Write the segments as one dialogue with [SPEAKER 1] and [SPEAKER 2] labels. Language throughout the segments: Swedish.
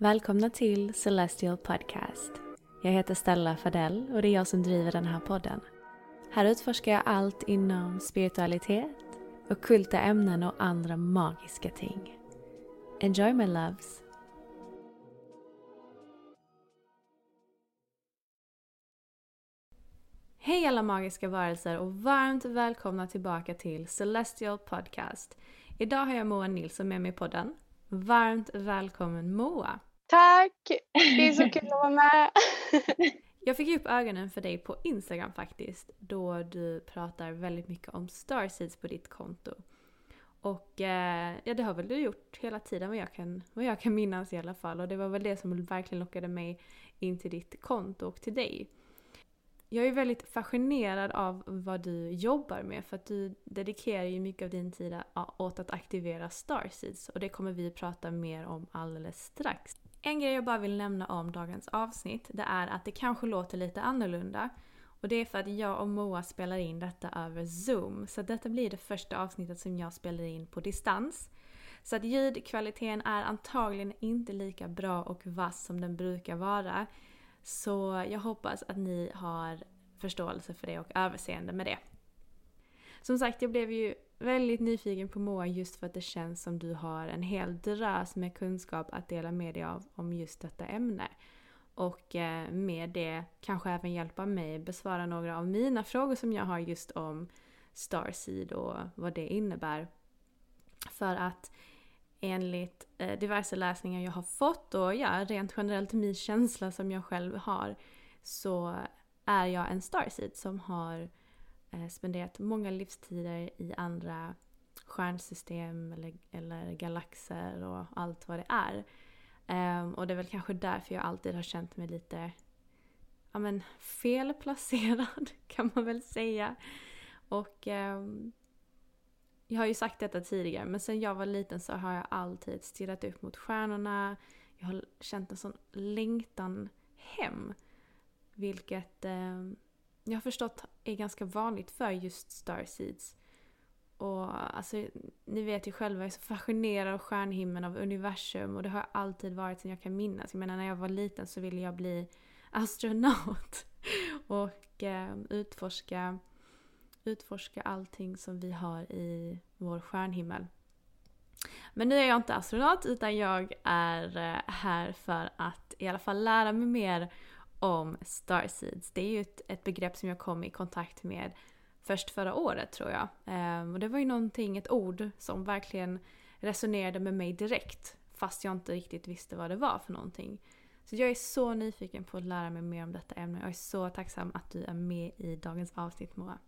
[SPEAKER 1] Välkomna till Celestial Podcast. Jag heter Stella Fadell och det är jag som driver den här podden. Här utforskar jag allt inom spiritualitet, ockulta ämnen och andra magiska ting. Enjoy my loves! Hej alla magiska varelser och varmt välkomna tillbaka till Celestial Podcast. Idag har jag Moa Nilsson med mig i podden. Varmt välkommen Moa!
[SPEAKER 2] Tack! Det är så kul att vara med.
[SPEAKER 1] Jag fick upp ögonen för dig på Instagram faktiskt, då du pratar väldigt mycket om Starseeds på ditt konto. Och eh, ja, det har väl du gjort hela tiden vad jag, kan, vad jag kan minnas i alla fall. Och det var väl det som verkligen lockade mig in till ditt konto och till dig. Jag är väldigt fascinerad av vad du jobbar med för att du dedikerar ju mycket av din tid åt att aktivera Starseeds och det kommer vi prata mer om alldeles strax. En grej jag bara vill nämna om dagens avsnitt det är att det kanske låter lite annorlunda och det är för att jag och Moa spelar in detta över Zoom så detta blir det första avsnittet som jag spelar in på distans. Så att ljudkvaliteten är antagligen inte lika bra och vass som den brukar vara. Så jag hoppas att ni har förståelse för det och överseende med det. Som sagt, jag blev ju väldigt nyfiken på Moa just för att det känns som du har en hel drös med kunskap att dela med dig av om just detta ämne. Och eh, med det kanske även hjälpa mig besvara några av mina frågor som jag har just om Starseed och vad det innebär. För att enligt eh, diverse läsningar jag har fått och ja, rent generellt min känsla som jag själv har så är jag en Starseed som har eh, Eh, spenderat många livstider i andra stjärnsystem eller, eller galaxer och allt vad det är. Um, och det är väl kanske därför jag alltid har känt mig lite ja, men, felplacerad kan man väl säga. Och um, jag har ju sagt detta tidigare men sen jag var liten så har jag alltid stirrat upp mot stjärnorna. Jag har känt en sån längtan hem. Vilket um, jag har förstått är ganska vanligt för just Starseeds. Och alltså, ni vet ju själva, jag är så fascinerad av stjärnhimlen, av universum och det har jag alltid varit sedan jag kan minnas. Jag menar när jag var liten så ville jag bli astronaut och eh, utforska, utforska allting som vi har i vår stjärnhimmel. Men nu är jag inte astronaut utan jag är eh, här för att i alla fall lära mig mer om Starseeds. Det är ju ett, ett begrepp som jag kom i kontakt med först förra året tror jag. Um, och det var ju någonting, ett ord som verkligen resonerade med mig direkt. Fast jag inte riktigt visste vad det var för någonting. Så jag är så nyfiken på att lära mig mer om detta ämne. Jag är så tacksam att du är med i dagens avsnitt Moa.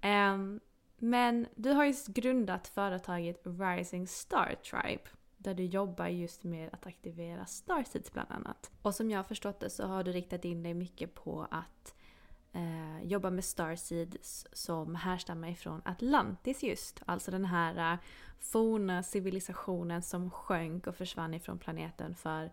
[SPEAKER 1] Ehm, men du har ju grundat företaget Rising Star Tribe. Där du jobbar just med att aktivera Starseeds bland annat. Och som jag har förstått det så har du riktat in dig mycket på att eh, jobba med starseeds som härstammar ifrån Atlantis just. Alltså den här eh, forna civilisationen som sjönk och försvann ifrån planeten för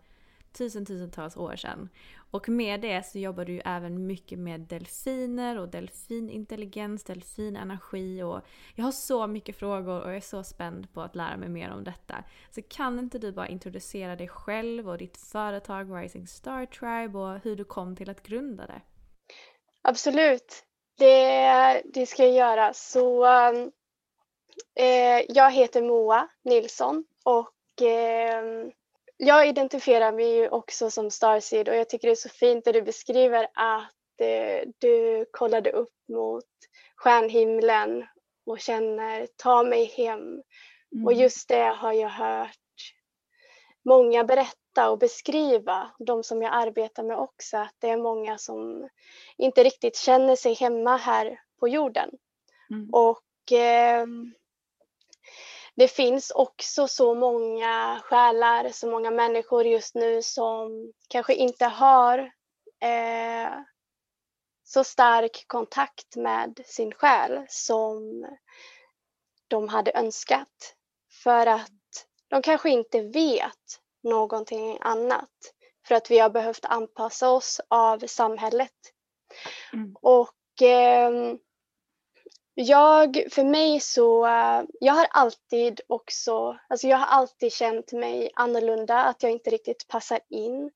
[SPEAKER 1] tusen, tusentals år sedan. Och med det så jobbar du ju även mycket med delfiner och delfinintelligens, delfinenergi och jag har så mycket frågor och jag är så spänd på att lära mig mer om detta. Så kan inte du bara introducera dig själv och ditt företag Rising Star Tribe och hur du kom till att grunda det?
[SPEAKER 2] Absolut, det, det ska jag göra. Så um, eh, jag heter Moa Nilsson och eh, jag identifierar mig ju också som Starseed och jag tycker det är så fint när du beskriver att eh, du kollade upp mot stjärnhimlen och känner ta mig hem. Mm. Och just det har jag hört många berätta och beskriva, de som jag arbetar med också, att det är många som inte riktigt känner sig hemma här på jorden. Mm. Och eh, det finns också så många själar, så många människor just nu som kanske inte har eh, så stark kontakt med sin själ som de hade önskat. För att de kanske inte vet någonting annat. För att vi har behövt anpassa oss av samhället. Mm. Och eh, jag, för mig så, jag har alltid också, alltså jag har alltid känt mig annorlunda, att jag inte riktigt passar in.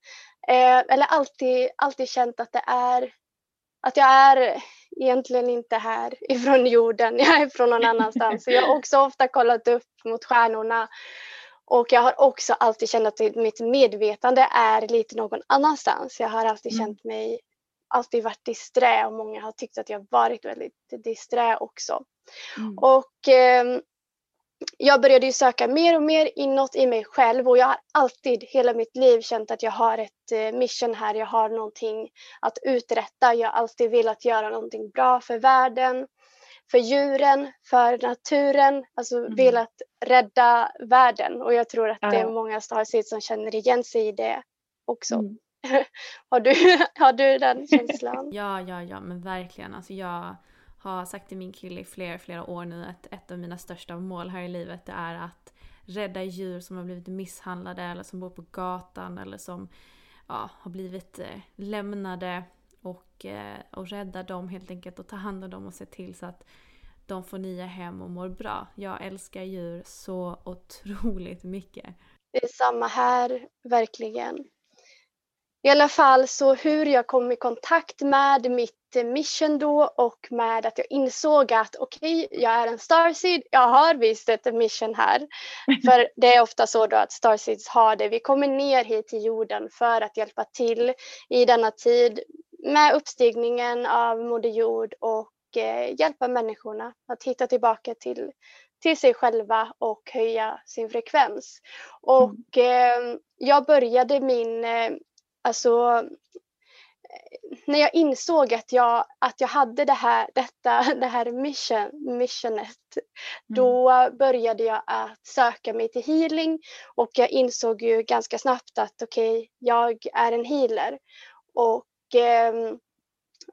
[SPEAKER 2] Eh, eller alltid, alltid känt att det är, att jag är egentligen inte här ifrån jorden, jag är från någon annanstans. Så jag har också ofta kollat upp mot stjärnorna och jag har också alltid känt att mitt medvetande är lite någon annanstans. Jag har alltid mm. känt mig alltid varit disträ och många har tyckt att jag varit väldigt disträ också. Mm. Och eh, jag började ju söka mer och mer inåt i mig själv och jag har alltid hela mitt liv känt att jag har ett eh, mission här, jag har någonting att uträtta. Jag har alltid velat göra någonting bra för världen, för djuren, för naturen, alltså mm. velat rädda världen och jag tror att det är många Starseeds som känner igen sig i det också. Mm. har, du, har du den känslan?
[SPEAKER 1] ja, ja, ja, men verkligen. Alltså jag har sagt till min kille i flera, flera år nu att ett av mina största mål här i livet det är att rädda djur som har blivit misshandlade eller som bor på gatan eller som ja, har blivit eh, lämnade och, eh, och rädda dem helt enkelt och ta hand om dem och se till så att de får nya hem och mår bra. Jag älskar djur så otroligt mycket.
[SPEAKER 2] Det är samma här, verkligen. I alla fall så hur jag kom i kontakt med mitt mission då och med att jag insåg att okej, okay, jag är en starseed, jag har visst ett mission här. För det är ofta så då att starseeds har det. Vi kommer ner hit till jorden för att hjälpa till i denna tid med uppstigningen av Moder Jord och eh, hjälpa människorna att hitta tillbaka till, till sig själva och höja sin frekvens. Och mm. eh, jag började min eh, alltså när jag insåg att jag, att jag hade det här, detta, det här mission, missionet, mm. då började jag att söka mig till healing och jag insåg ju ganska snabbt att okej, okay, jag är en healer. Och eh,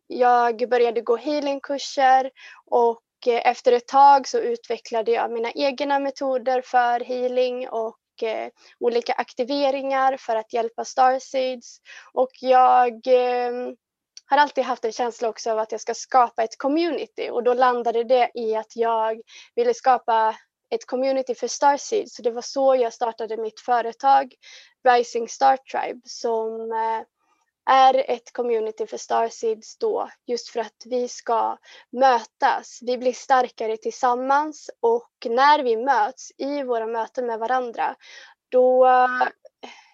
[SPEAKER 2] jag började gå healingkurser och efter ett tag så utvecklade jag mina egna metoder för healing och eh, olika aktiveringar för att hjälpa Starseeds. Och jag eh, har alltid haft en känsla också av att jag ska skapa ett community och då landade det i att jag ville skapa ett community för Starseeds. Så det var så jag startade mitt företag Rising Star Tribe som eh, är ett community för Starseeds då just för att vi ska mötas. Vi blir starkare tillsammans och när vi möts i våra möten med varandra då eh,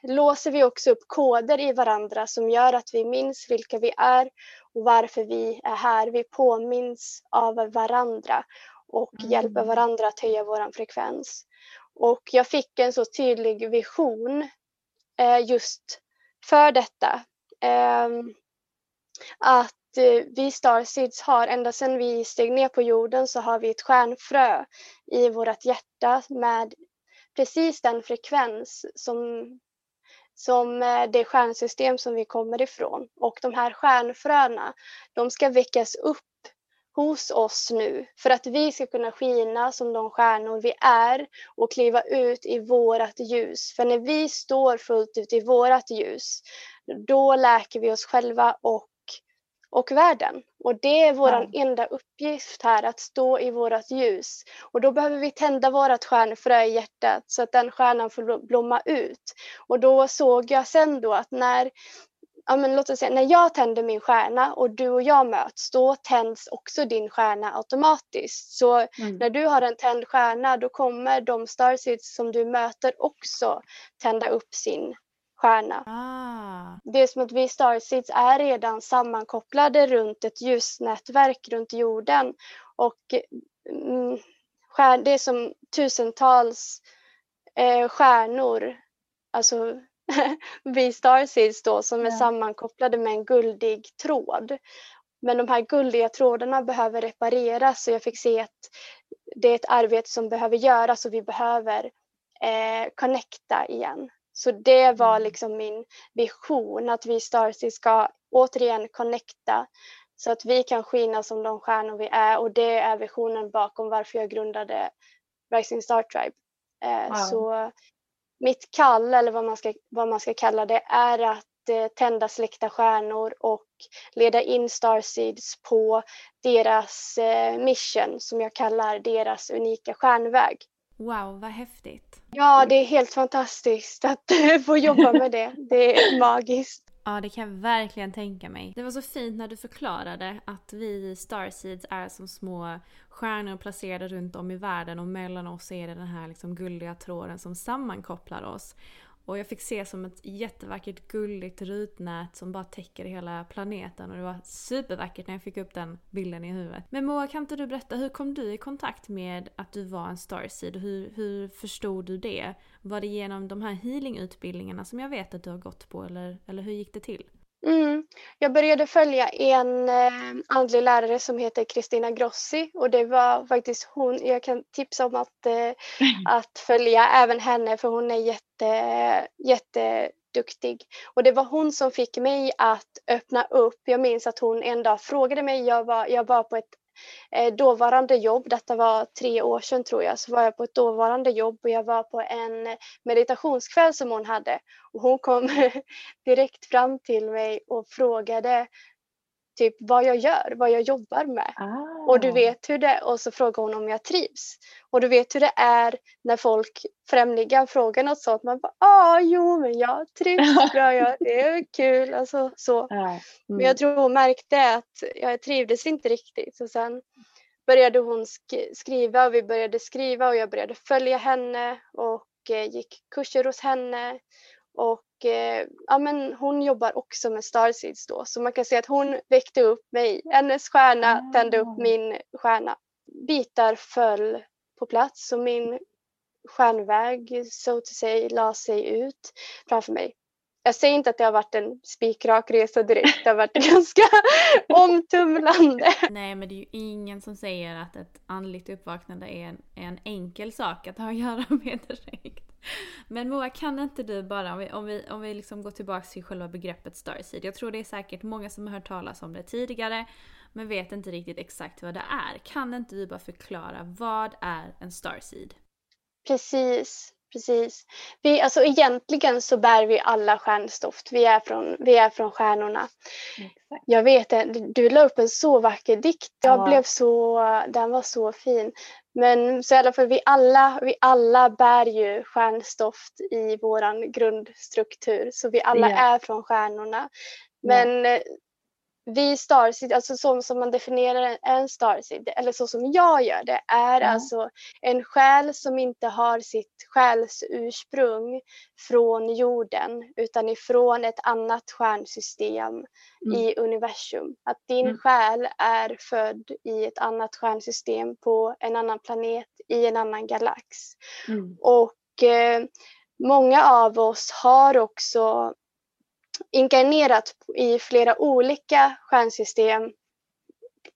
[SPEAKER 2] låser vi också upp koder i varandra som gör att vi minns vilka vi är och varför vi är här. Vi påminns av varandra och mm. hjälper varandra att höja vår frekvens. Och jag fick en så tydlig vision eh, just för detta Ehm, att eh, vi Starseeds har, ända sedan vi steg ner på jorden så har vi ett stjärnfrö i vårt hjärta med precis den frekvens som, som eh, det stjärnsystem som vi kommer ifrån. Och de här stjärnfröna, de ska väckas upp hos oss nu för att vi ska kunna skina som de stjärnor vi är och kliva ut i vårat ljus. För när vi står fullt ut i vårat ljus, då läker vi oss själva och, och världen. Och det är vår ja. enda uppgift här, att stå i vårat ljus. Och då behöver vi tända vårat stjärnfrö i hjärtat så att den stjärnan får blomma ut. Och då såg jag sen då att när ja, men låt oss säga, när jag tänder min stjärna och du och jag möts, då tänds också din stjärna automatiskt. Så mm. när du har en tänd stjärna, då kommer de starseeds som du möter också tända upp sin stjärna. Ah. Det är som att vi starseeds är redan sammankopplade runt ett ljusnätverk runt jorden. Och mm, det är som tusentals eh, stjärnor, alltså vi starseeds då som är sammankopplade med en guldig tråd. Men de här guldiga trådarna behöver repareras och jag fick se att det är ett arbete som behöver göras och vi behöver eh, connecta igen. Så det var mm. liksom min vision att vi starseeds ska återigen connecta så att vi kan skina som de stjärnor vi är och det är visionen bakom varför jag grundade Rising Star Tribe. Eh, wow. Så mitt kall, eller vad man ska, vad man ska kalla det, är att eh, tända släckta stjärnor och leda in Starseeds på deras eh, mission som jag kallar deras unika stjärnväg.
[SPEAKER 1] Wow, vad häftigt!
[SPEAKER 2] Ja, det är helt fantastiskt att få jobba med det. Det är magiskt.
[SPEAKER 1] Ja, det kan jag verkligen tänka mig. Det var så fint när du förklarade att vi Starseeds är som små stjärnor placerade runt om i världen och mellan oss är det den här liksom guldiga tråden som sammankopplar oss. Och jag fick se som ett jättevackert gulligt rutnät som bara täcker hela planeten och det var supervackert när jag fick upp den bilden i huvudet. Men Moa, kan inte du berätta, hur kom du i kontakt med att du var en starseed? Hur, hur förstod du det? Var det genom de här healingutbildningarna som jag vet att du har gått på eller, eller hur gick det till?
[SPEAKER 2] Mm. Jag började följa en eh, andlig lärare som heter Kristina Grossi och det var faktiskt hon, jag kan tipsa om att, eh, att följa även henne för hon är jätte, jätteduktig. Och det var hon som fick mig att öppna upp. Jag minns att hon en dag frågade mig, jag var, jag var på ett eh, dåvarande jobb, detta var tre år sedan tror jag, så var jag på ett dåvarande jobb och jag var på en meditationskväll som hon hade. Och hon kom direkt fram till mig och frågade typ vad jag gör, vad jag jobbar med. Ah. Och du vet hur det och så frågar hon om jag trivs. Och du vet hur det är när folk, främlingar, frågar något sånt. Man bara, ah, jo men jag trivs bra, jag, det är kul. Alltså, så. Ah. Mm. Men jag tror hon märkte att jag trivdes inte riktigt. Så sen började hon sk skriva och vi började skriva och jag började följa henne och eh, gick kurser hos henne. Och eh, ja, men hon jobbar också med Starseeds då så man kan säga att hon väckte upp mig. Hennes stjärna tände upp ah. min stjärna. Bitar föll på plats och min stjärnväg so to say la sig ut framför mig. Jag säger inte att det har varit en spikrak resa direkt, det har varit ganska omtumlande.
[SPEAKER 1] Nej men det är ju ingen som säger att ett andligt uppvaknande är en, är en enkel sak att ha att göra med direkt. Men Moa, kan inte du bara, om vi, om vi, om vi liksom går tillbaka till själva begreppet Starseed. Jag tror det är säkert många som har hört talas om det tidigare, men vet inte riktigt exakt vad det är. Kan inte du bara förklara, vad är en Starseed?
[SPEAKER 2] Precis, precis. Vi, alltså egentligen så bär vi alla stjärnstoft. Vi är från, vi är från stjärnorna. Exakt. Jag vet du la upp en så vacker dikt. Jag ja. blev så, den var så fin. Men så i alla fall vi alla, vi alla bär ju stjärnstoft i våran grundstruktur. Så vi alla yeah. är från stjärnorna. Men yeah vi starseed, alltså så som man definierar en starseed, eller så som jag gör det, är mm. alltså en själ som inte har sitt själsursprung från jorden utan ifrån ett annat stjärnsystem mm. i universum. Att din mm. själ är född i ett annat stjärnsystem på en annan planet i en annan galax. Mm. Och eh, många av oss har också inkarnerat i flera olika stjärnsystem,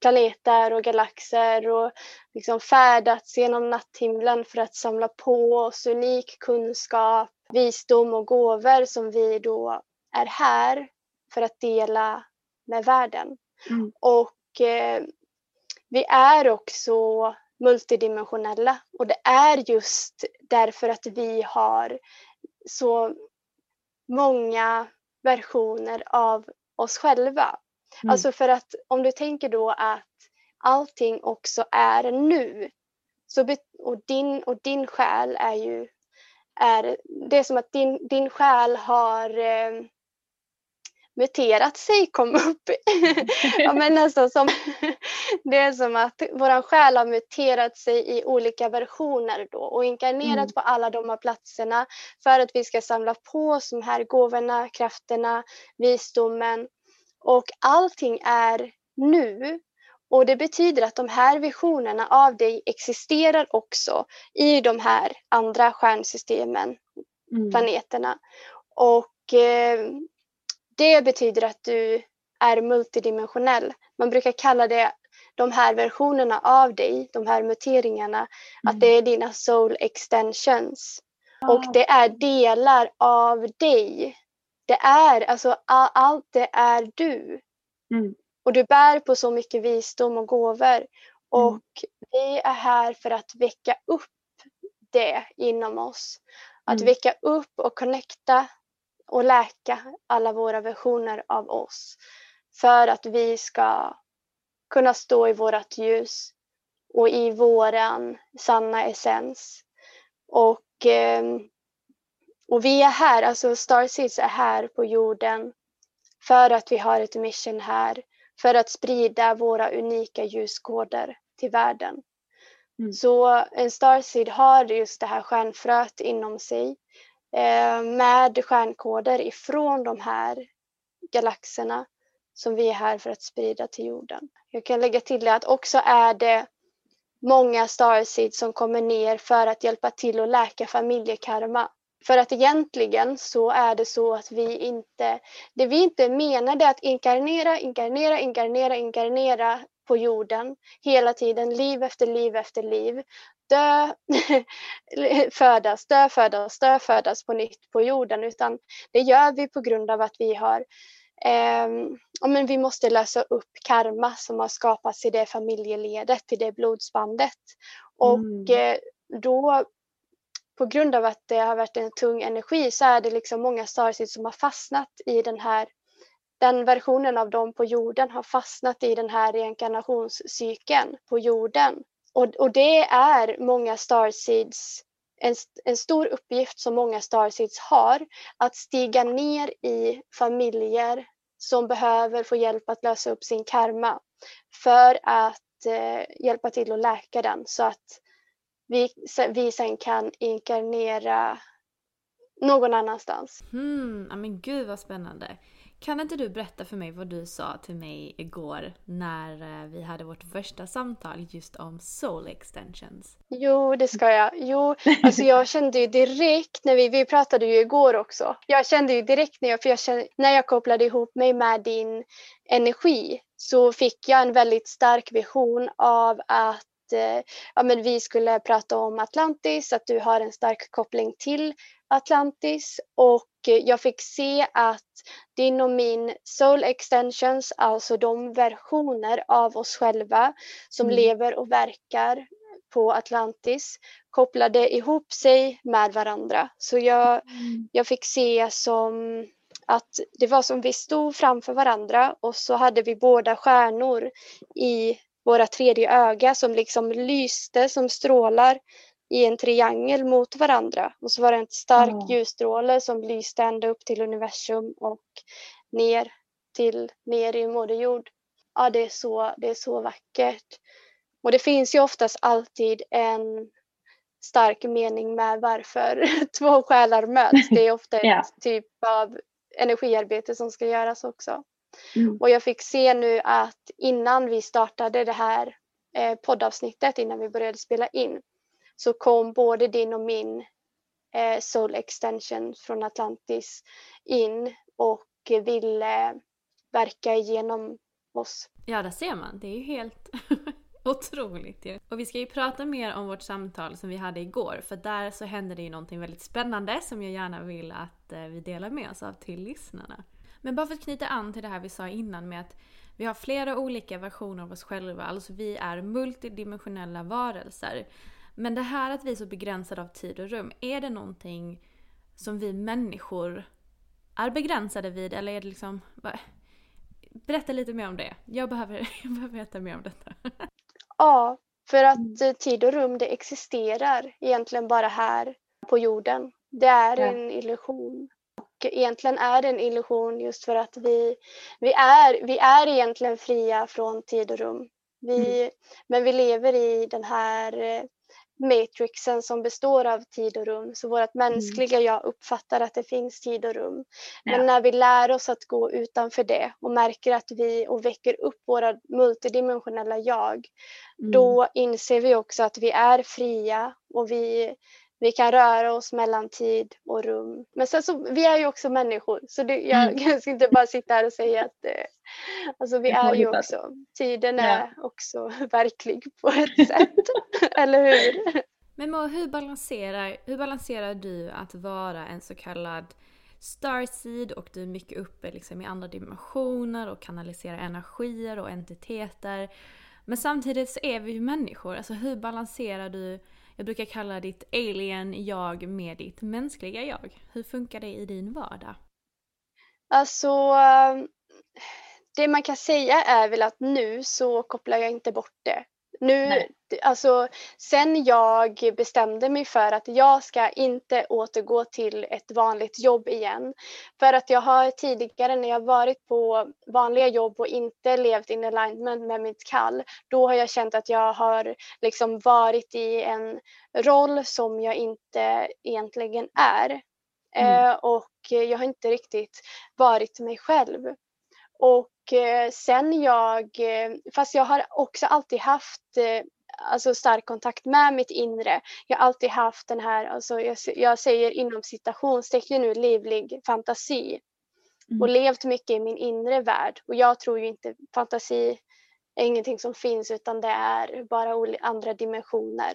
[SPEAKER 2] planeter och galaxer och liksom färdats genom natthimlen för att samla på oss unik kunskap visdom och gåvor som vi då är här för att dela med världen. Mm. Och eh, vi är också multidimensionella och det är just därför att vi har så många versioner av oss själva. Mm. Alltså för att om du tänker då att allting också är nu. Så, och, din, och din själ är ju är, det är som att din, din själ har eh, muterat sig, kom upp. ja, men nästan som, det är som att vår själ har muterat sig i olika versioner då och inkarnerat mm. på alla de här platserna för att vi ska samla på oss de här gåvorna, krafterna, visdomen och allting är nu. Och det betyder att de här visionerna av dig existerar också i de här andra stjärnsystemen, mm. planeterna. Och eh, det betyder att du är multidimensionell. Man brukar kalla det de här versionerna av dig, de här muteringarna, mm. att det är dina soul extensions. Oh. Och det är delar av dig. Det är, alltså all, allt det är du. Mm. Och du bär på så mycket visdom och gåvor. Mm. Och mm. vi är här för att väcka upp det inom oss. Att mm. väcka upp och connecta och läka alla våra versioner av oss. För att vi ska kunna stå i vårat ljus och i våran sanna essens. Och, ehm, och vi är här, alltså Starseeds är här på jorden för att vi har ett mission här. För att sprida våra unika ljuskoder till världen. Mm. Så en Starseed har just det här stjärnfröet inom sig Eh, med stjärnkoder ifrån de här galaxerna som vi är här för att sprida till jorden. Jag kan lägga till att också är det många starseeds som kommer ner för att hjälpa till att läka familjekarma. För att egentligen så är det så att vi inte, det vi inte menar är att inkarnera, inkarnera, inkarnera, inkarnera på jorden hela tiden, liv efter liv efter liv dö, födas, dö, födas, dö, födas på nytt på jorden utan det gör vi på grund av att vi har eh, men vi måste lösa upp karma som har skapats i det familjeledet, i det blodsbandet. Och mm. eh, då på grund av att det har varit en tung energi så är det liksom många starseeds som har fastnat i den här den versionen av dem på jorden har fastnat i den här reinkarnationscykeln på jorden. Och, och det är många starseeds, en, en stor uppgift som många starseeds har, att stiga ner i familjer som behöver få hjälp att lösa upp sin karma för att eh, hjälpa till att läka den så att vi, vi sen kan inkarnera någon annanstans.
[SPEAKER 1] Hmm, men gud vad spännande. Kan inte du berätta för mig vad du sa till mig igår när eh, vi hade vårt första samtal just om soul extensions?
[SPEAKER 2] Jo, det ska jag. Jo, alltså jag kände ju direkt när vi, vi pratade ju igår också. Jag kände ju direkt när jag, för jag kände, när jag kopplade ihop mig med din energi så fick jag en väldigt stark vision av att ja, men vi skulle prata om Atlantis, att du har en stark koppling till Atlantis och jag fick se att din och min soul extensions, alltså de versioner av oss själva som mm. lever och verkar på Atlantis kopplade ihop sig med varandra. Så jag, mm. jag fick se som att det var som vi stod framför varandra och så hade vi båda stjärnor i våra tredje öga som liksom lyste som strålar i en triangel mot varandra. Och så var det en stark mm. ljusstråle som lyste ända upp till universum och ner till ner i Moder Jord. Ja, det är, så, det är så vackert. Och det finns ju oftast alltid en stark mening med varför två själar möts. Det är ofta ett yeah. typ av energiarbete som ska göras också. Mm. Och jag fick se nu att innan vi startade det här eh, poddavsnittet, innan vi började spela in, så kom både din och min eh, Soul Extension från Atlantis in och ville verka genom oss.
[SPEAKER 1] Ja, där ser man. Det är ju helt, Otroligt ju. Och vi ska ju prata mer om vårt samtal som vi hade igår för där så hände det ju någonting väldigt spännande som jag gärna vill att eh, vi delar med oss av till lyssnarna. Men bara för att knyta an till det här vi sa innan med att vi har flera olika versioner av oss själva, alltså vi är multidimensionella varelser. Men det här att vi är så begränsade av tid och rum, är det någonting som vi människor är begränsade vid eller är det liksom... Berätta lite mer om det. Jag behöver, jag behöver veta mer om detta.
[SPEAKER 2] Ja, för att eh, tid och rum det existerar egentligen bara här på jorden. Det är en illusion. Egentligen är det en illusion just för att vi, vi, är, vi är egentligen fria från tid och rum. Vi, mm. Men vi lever i den här eh, matrixen som består av tid och rum. Så vårt mm. mänskliga jag uppfattar att det finns tid och rum. Men ja. när vi lär oss att gå utanför det och märker att vi och väcker upp våra multidimensionella jag, mm. då inser vi också att vi är fria och vi, vi kan röra oss mellan tid och rum. Men sen så, vi är ju också människor så det, jag mm. ska inte bara sitta här och säga att eh, alltså vi är ju också, tiden är ja. också verklig på ett sätt. Eller hur?
[SPEAKER 1] Men Mo, hur balanserar, hur balanserar du att vara en så kallad starseed och du är mycket uppe liksom i andra dimensioner och kanaliserar energier och entiteter. Men samtidigt så är vi ju människor. Alltså hur balanserar du jag brukar kalla ditt alien-jag med ditt mänskliga jag. Hur funkar det i din vardag?
[SPEAKER 2] Alltså, eh, det man kan säga är väl att nu så kopplar jag inte bort det. Nu, alltså, sen jag bestämde mig för att jag ska inte återgå till ett vanligt jobb igen. För att jag har tidigare när jag varit på vanliga jobb och inte levt in alignment med mitt kall, då har jag känt att jag har liksom varit i en roll som jag inte egentligen är. Mm. Eh, och jag har inte riktigt varit mig själv. Och sen jag, eh, fast jag har också alltid haft eh, alltså stark kontakt med mitt inre. Jag har alltid haft den här, alltså jag, jag säger inom citationstecken nu, livlig fantasi. Mm. Och levt mycket i min inre värld. Och jag tror ju inte fantasi är ingenting som finns utan det är bara andra dimensioner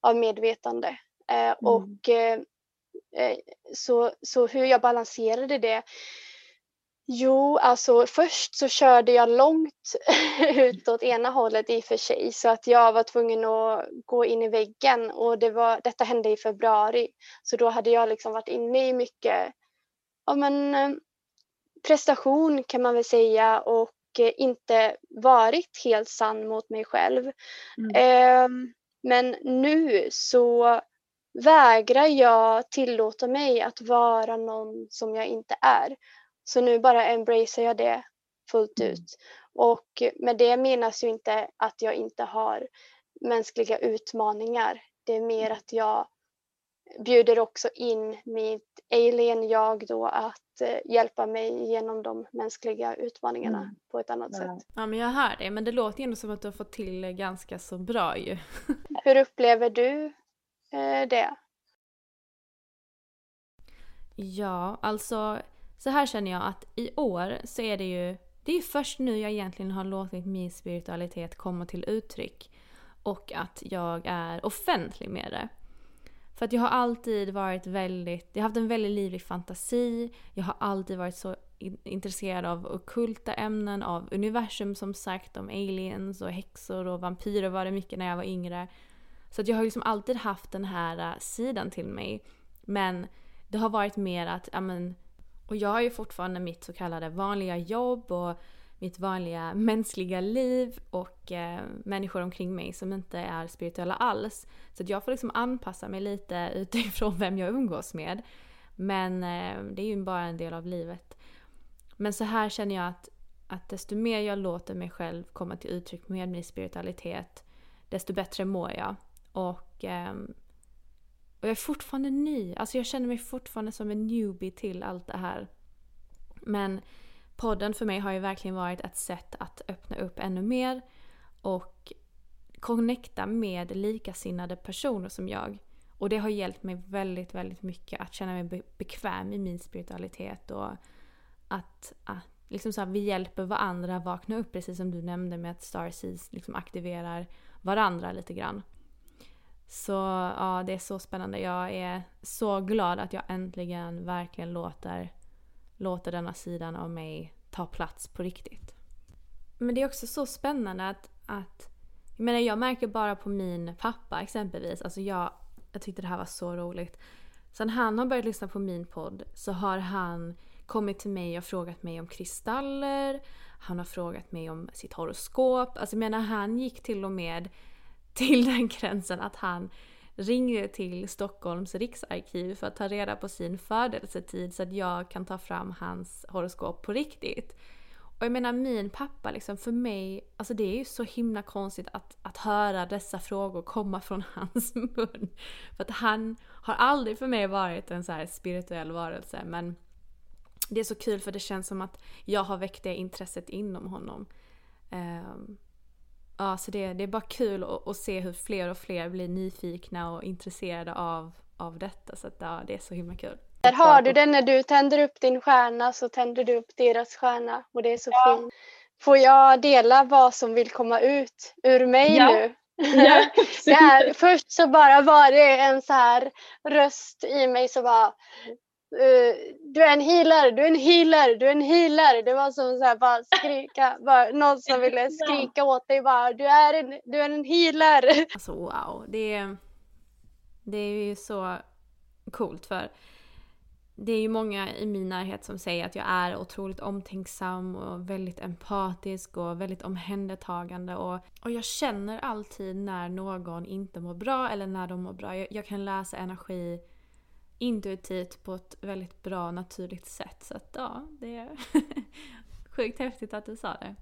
[SPEAKER 2] av medvetande. Mm. Och så, så hur jag balanserade det Jo, alltså först så körde jag långt ut åt ena hållet i och för sig så att jag var tvungen att gå in i väggen och det var, detta hände i februari. Så då hade jag liksom varit inne i mycket ja, men, eh, prestation kan man väl säga och eh, inte varit helt sann mot mig själv. Mm. Eh, men nu så vägrar jag tillåta mig att vara någon som jag inte är. Så nu bara embracear jag det fullt mm. ut. Och med det menas ju inte att jag inte har mänskliga utmaningar. Det är mer att jag bjuder också in mitt alien-jag då att eh, hjälpa mig genom de mänskliga utmaningarna mm. på ett annat ja. sätt.
[SPEAKER 1] Ja men jag hör det, men det låter ju ändå som att du har fått till ganska så bra ju.
[SPEAKER 2] Hur upplever du eh, det?
[SPEAKER 1] Ja, alltså så här känner jag att i år så är det ju det är först nu jag egentligen har låtit min spiritualitet komma till uttryck. Och att jag är offentlig med det. För att jag har alltid varit väldigt, jag har haft en väldigt livlig fantasi. Jag har alltid varit så intresserad av okulta ämnen, av universum som sagt, om aliens och häxor och vampyrer var det mycket när jag var yngre. Så att jag har liksom alltid haft den här äh, sidan till mig. Men det har varit mer att, ja men och jag har ju fortfarande mitt så kallade vanliga jobb och mitt vanliga mänskliga liv och eh, människor omkring mig som inte är spirituella alls. Så jag får liksom anpassa mig lite utifrån vem jag umgås med. Men eh, det är ju bara en del av livet. Men så här känner jag att, att desto mer jag låter mig själv komma till uttryck med min spiritualitet, desto bättre mår jag. Och eh, och jag är fortfarande ny. Alltså jag känner mig fortfarande som en newbie till allt det här. Men podden för mig har ju verkligen varit ett sätt att öppna upp ännu mer och connecta med likasinnade personer som jag. Och det har hjälpt mig väldigt, väldigt mycket att känna mig bekväm i min spiritualitet och att, att liksom så här, vi hjälper varandra vakna upp precis som du nämnde med att Starseeds liksom aktiverar varandra lite grann. Så ja, det är så spännande. Jag är så glad att jag äntligen verkligen låter, låter denna sidan av mig ta plats på riktigt. Men det är också så spännande att, att jag menar jag märker bara på min pappa exempelvis, alltså jag, jag tyckte det här var så roligt. Sen han har börjat lyssna på min podd så har han kommit till mig och frågat mig om kristaller. Han har frågat mig om sitt horoskop. Alltså jag menar han gick till och med till den gränsen att han ringde till Stockholms riksarkiv för att ta reda på sin födelsetid så att jag kan ta fram hans horoskop på riktigt. Och jag menar min pappa liksom för mig, alltså det är ju så himla konstigt att, att höra dessa frågor komma från hans mun. För att han har aldrig för mig varit en så här spirituell varelse men det är så kul för det känns som att jag har väckt det intresset inom honom. Um, ja, så det, det är bara kul att, att, se hur fler och fler blir nyfikna och intresserade av, av detta. Så att, ja, det är så himla kul.
[SPEAKER 2] Där har du det, när du tänder upp din stjärna så tänder du upp deras stjärna och det är så ja. fint. Får jag dela vad som vill komma ut ur mig ja. nu? Ja, det är, först så bara var det en så här röst i mig som bara du är en healer, du är en healer, du är en healer. Det var som så här, bara skrika, bara, någon som ville skrika åt dig bara du är en, du är en healer.
[SPEAKER 1] Alltså wow, det, det är ju så coolt för det är ju många i min närhet som säger att jag är otroligt omtänksam och väldigt empatisk och väldigt omhändertagande. Och, och jag känner alltid när någon inte mår bra eller när de mår bra. Jag, jag kan läsa energi intuitivt på ett väldigt bra naturligt sätt. Så att ja, det är sjukt häftigt att du sa det.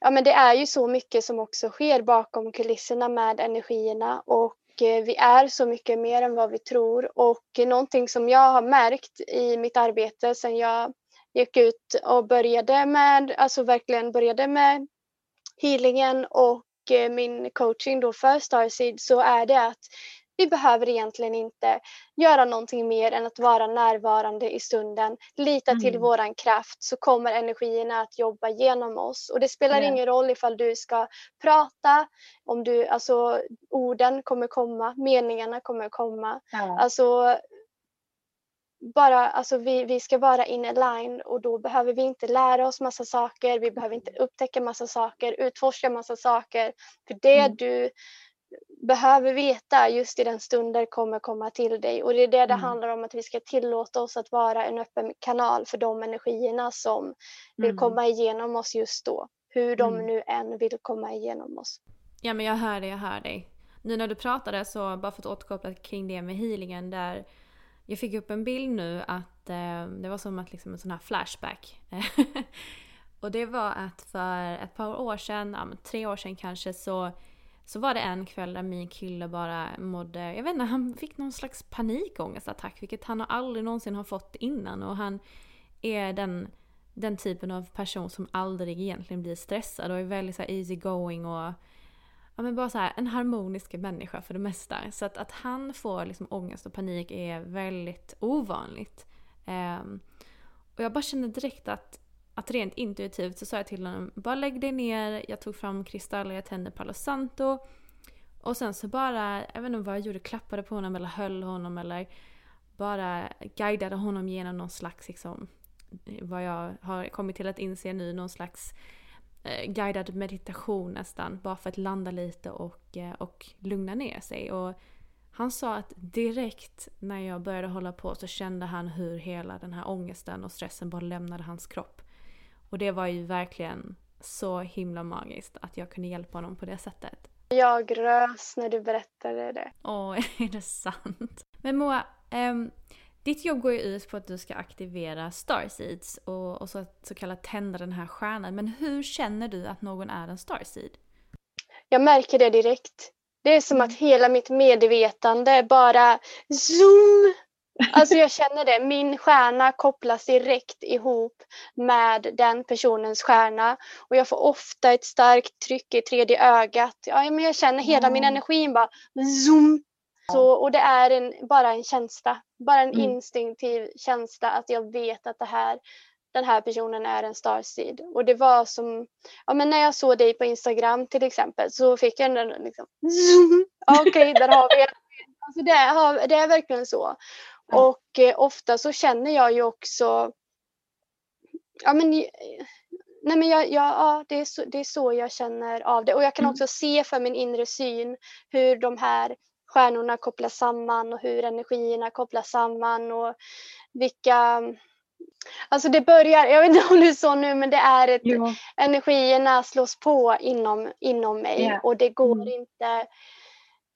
[SPEAKER 2] Ja men det är ju så mycket som också sker bakom kulisserna med energierna och eh, vi är så mycket mer än vad vi tror och någonting som jag har märkt i mitt arbete sedan jag gick ut och började med, alltså verkligen började med healingen och eh, min coaching då för Starseed så är det att vi behöver egentligen inte göra någonting mer än att vara närvarande i stunden. Lita mm. till våran kraft så kommer energierna att jobba genom oss. Och det spelar yeah. ingen roll ifall du ska prata, om du, alltså orden kommer komma, meningarna kommer komma. Ja. Alltså bara, alltså vi, vi ska vara in line och då behöver vi inte lära oss massa saker, vi behöver inte upptäcka massa saker, utforska massa saker. För det mm. du behöver veta just i den stunden kommer komma till dig. Och det är det det mm. handlar om, att vi ska tillåta oss att vara en öppen kanal för de energierna som vill mm. komma igenom oss just då. Hur de mm. nu än vill komma igenom oss.
[SPEAKER 1] Ja men jag hör dig, jag hör dig. Nu när du pratade så, bara för att återkoppla kring det med healingen där jag fick upp en bild nu att eh, det var som att liksom en sån här flashback. och det var att för ett par år sedan, ja, tre år sedan kanske, så så var det en kväll där min kille bara mådde, jag vet inte, han fick någon slags panikångestattack vilket han aldrig någonsin har fått innan och han är den, den typen av person som aldrig egentligen blir stressad och är väldigt så easy going och ja, men bara så här, en harmonisk människa för det mesta. Så att, att han får liksom ångest och panik är väldigt ovanligt. Um, och jag bara kände direkt att att rent intuitivt så sa jag till honom, bara lägg dig ner, jag tog fram kristaller, jag tände Palo Santo. Och sen så bara, jag vet inte vad jag gjorde, klappade på honom eller höll honom eller bara guidade honom genom någon slags, liksom, vad jag har kommit till att inse nu, någon slags eh, guidad meditation nästan. Bara för att landa lite och, eh, och lugna ner sig. Och han sa att direkt när jag började hålla på så kände han hur hela den här ångesten och stressen bara lämnade hans kropp. Och det var ju verkligen så himla magiskt att jag kunde hjälpa honom på det sättet.
[SPEAKER 2] Jag rös när du berättade det.
[SPEAKER 1] Åh, är det sant? Men Moa, um, ditt jobb går ju ut på att du ska aktivera Starseeds och, och så, så kallat tända den här stjärnan. Men hur känner du att någon är en Starseed?
[SPEAKER 2] Jag märker det direkt. Det är som att hela mitt medvetande bara zoom Alltså jag känner det, min stjärna kopplas direkt ihop med den personens stjärna och jag får ofta ett starkt tryck i tredje ögat. Ja, men jag känner hela mm. min energi bara zoom. Så, och det är en, bara en känsla, bara en mm. instinktiv känsla att jag vet att det här den här personen är en starseed. Och det var som, ja men när jag såg dig på Instagram till exempel så fick jag den liksom, okej okay, där har vi alltså det, det är verkligen så. Och eh, ofta så känner jag ju också, ja men Nej men jag, jag, ja, det, är så, det är så jag känner av det. Och jag kan mm. också se för min inre syn hur de här stjärnorna kopplas samman och hur energierna kopplas samman och vilka Alltså det börjar, jag vet inte om det är så nu, men det är ett, jo. energierna slås på inom, inom mig yeah. och det går mm. inte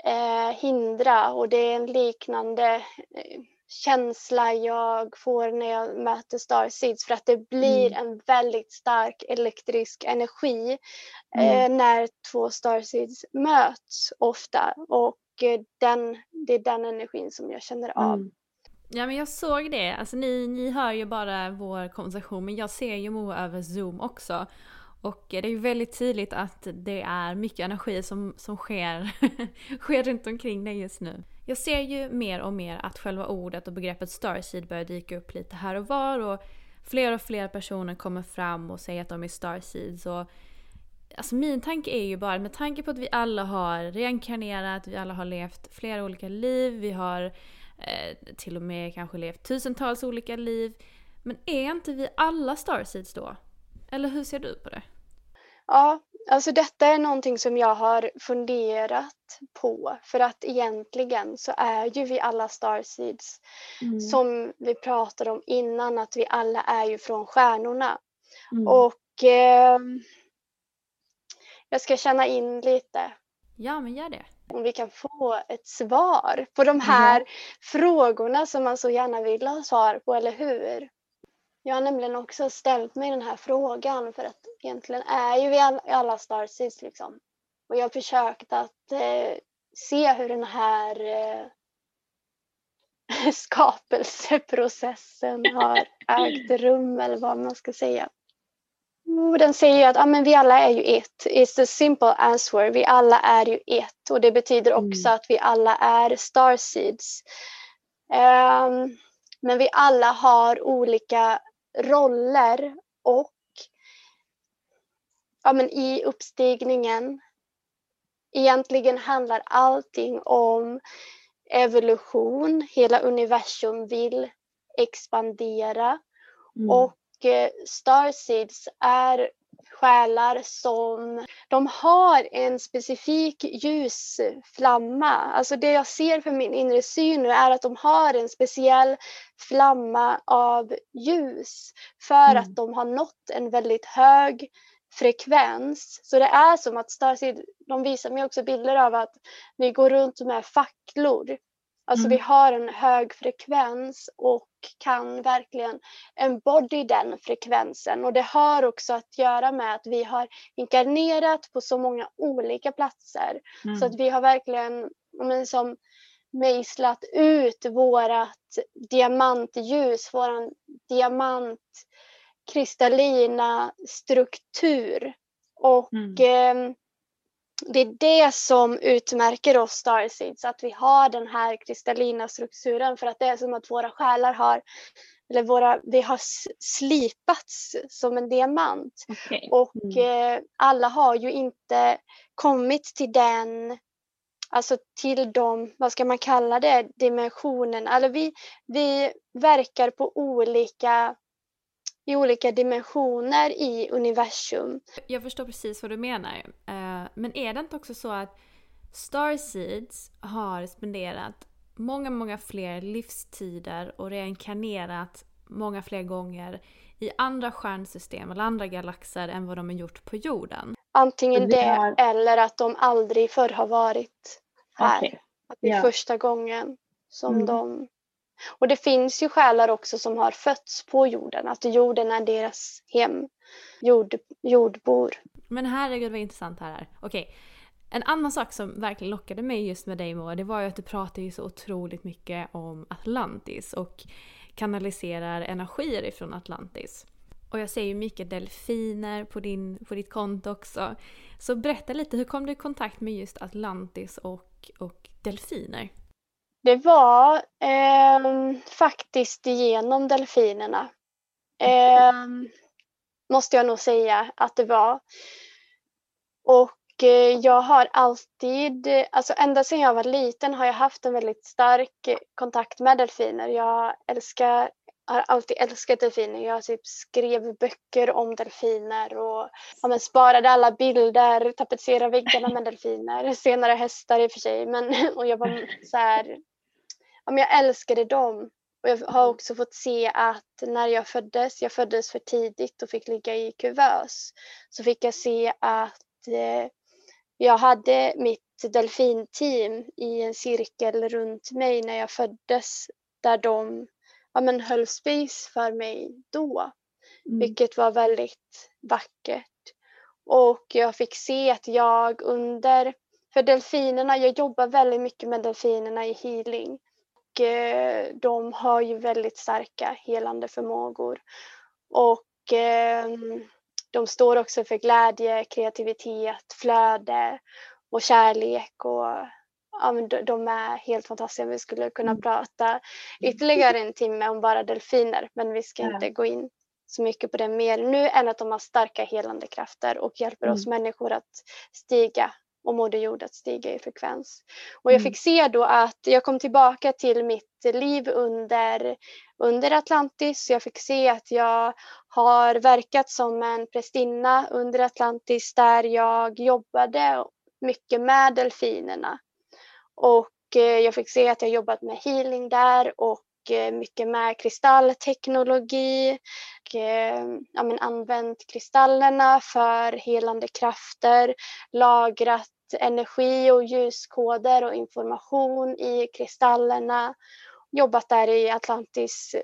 [SPEAKER 2] eh, hindra och det är en liknande eh, känsla jag får när jag möter Starseeds för att det blir mm. en väldigt stark elektrisk energi mm. eh, när två Starseeds möts ofta och eh, den, det är den energin som jag känner av. Mm.
[SPEAKER 1] Ja men jag såg det, alltså ni, ni hör ju bara vår konversation men jag ser ju Moa över zoom också. Och det är ju väldigt tydligt att det är mycket energi som, som sker, sker runt omkring dig just nu. Jag ser ju mer och mer att själva ordet och begreppet starseed börjar dyka upp lite här och var och fler och fler personer kommer fram och säger att de är starseeds. Och, alltså min tanke är ju bara, med tanke på att vi alla har reinkarnerat, vi alla har levt flera olika liv, vi har eh, till och med kanske levt tusentals olika liv. Men är inte vi alla starseeds då? Eller hur ser du på det?
[SPEAKER 2] Ja, alltså detta är någonting som jag har funderat på för att egentligen så är ju vi alla starseeds mm. som vi pratade om innan att vi alla är ju från stjärnorna. Mm. Och eh, jag ska känna in lite.
[SPEAKER 1] Ja, men gör det.
[SPEAKER 2] Om vi kan få ett svar på de här mm. frågorna som man så gärna vill ha svar på, eller hur? Jag har nämligen också ställt mig den här frågan för att egentligen är ju vi alla starseeds liksom. Och jag har försökt att eh, se hur den här eh, skapelseprocessen har ägt rum eller vad man ska säga. Och den säger ju att ah, men vi alla är ju ett. It's a simple answer. Vi alla är ju ett och det betyder också mm. att vi alla är starseeds. Um, men vi alla har olika roller och ja, men i uppstigningen egentligen handlar allting om evolution. Hela universum vill expandera mm. och eh, Starseeds är själar som de har en specifik ljusflamma. Alltså det jag ser för min inre syn nu är att de har en speciell flamma av ljus för mm. att de har nått en väldigt hög frekvens. Så det är som att Starseed, de visar mig också bilder av att vi går runt med facklor Alltså mm. vi har en hög frekvens och kan verkligen embody den frekvensen. Och det har också att göra med att vi har inkarnerat på så många olika platser. Mm. Så att vi har verkligen men, som mejslat ut vårat diamantljus, våran diamantkristallina struktur. Och mm. eh, det är det som utmärker oss Starseeds, att vi har den här kristallina strukturen för att det är som att våra själar har, eller våra, vi har slipats som en diamant. Okay. Och mm. eh, alla har ju inte kommit till den, alltså till de, vad ska man kalla det, dimensionen. Alltså vi, vi verkar på olika i olika dimensioner i universum.
[SPEAKER 1] Jag förstår precis vad du menar. Men är det inte också så att Starseeds har spenderat många, många fler livstider och reinkarnerat många fler gånger i andra stjärnsystem eller andra galaxer än vad de har gjort på jorden?
[SPEAKER 2] Antingen det har... eller att de aldrig förr har varit här. Okay. Att det är yeah. första gången som mm. de och det finns ju själar också som har fötts på jorden, att jorden är deras hem, jord, jordbor.
[SPEAKER 1] Men herregud vad intressant det här är. Okej, en annan sak som verkligen lockade mig just med dig Moa, det var ju att du pratar ju så otroligt mycket om Atlantis och kanaliserar energier ifrån Atlantis. Och jag ser ju mycket delfiner på, din, på ditt konto också. Så berätta lite, hur kom du i kontakt med just Atlantis och, och delfiner?
[SPEAKER 2] Det var eh, faktiskt genom delfinerna. Eh, måste jag nog säga att det var. Och eh, jag har alltid, alltså ända sedan jag var liten har jag haft en väldigt stark kontakt med delfiner. Jag älskar har alltid älskat delfiner. Jag typ skrev böcker om delfiner och ja, sparade alla bilder, tapetserade väggarna med delfiner. Senare hästar i och för sig. Men, och jag var så här, ja, jag älskade dem. Och jag har också fått se att när jag föddes, jag föddes för tidigt och fick ligga i kuvös, så fick jag se att eh, jag hade mitt delfinteam i en cirkel runt mig när jag föddes där de ja, men höll space för mig då. Mm. Vilket var väldigt vackert. Och jag fick se att jag under, för delfinerna, jag jobbar väldigt mycket med delfinerna i healing. Eh, de har ju väldigt starka helande förmågor. Och eh, de står också för glädje, kreativitet, flöde och kärlek och ja, men de är helt fantastiska. Vi skulle kunna mm. prata ytterligare en timme om bara delfiner men vi ska inte gå in så mycket på det mer nu än att de har starka helande krafter och hjälper mm. oss människor att stiga och Moder Jord att stiga i frekvens. Och jag mm. fick se då att jag kom tillbaka till mitt liv under, under Atlantis. Jag fick se att jag har verkat som en prästinna under Atlantis där jag jobbade mycket med delfinerna. Och eh, jag fick se att jag jobbat med healing där och Eh, mycket med kristallteknologi. Och, eh, ja, men använt kristallerna för helande krafter, lagrat energi och ljuskoder och information i kristallerna. Jobbat där i Atlantis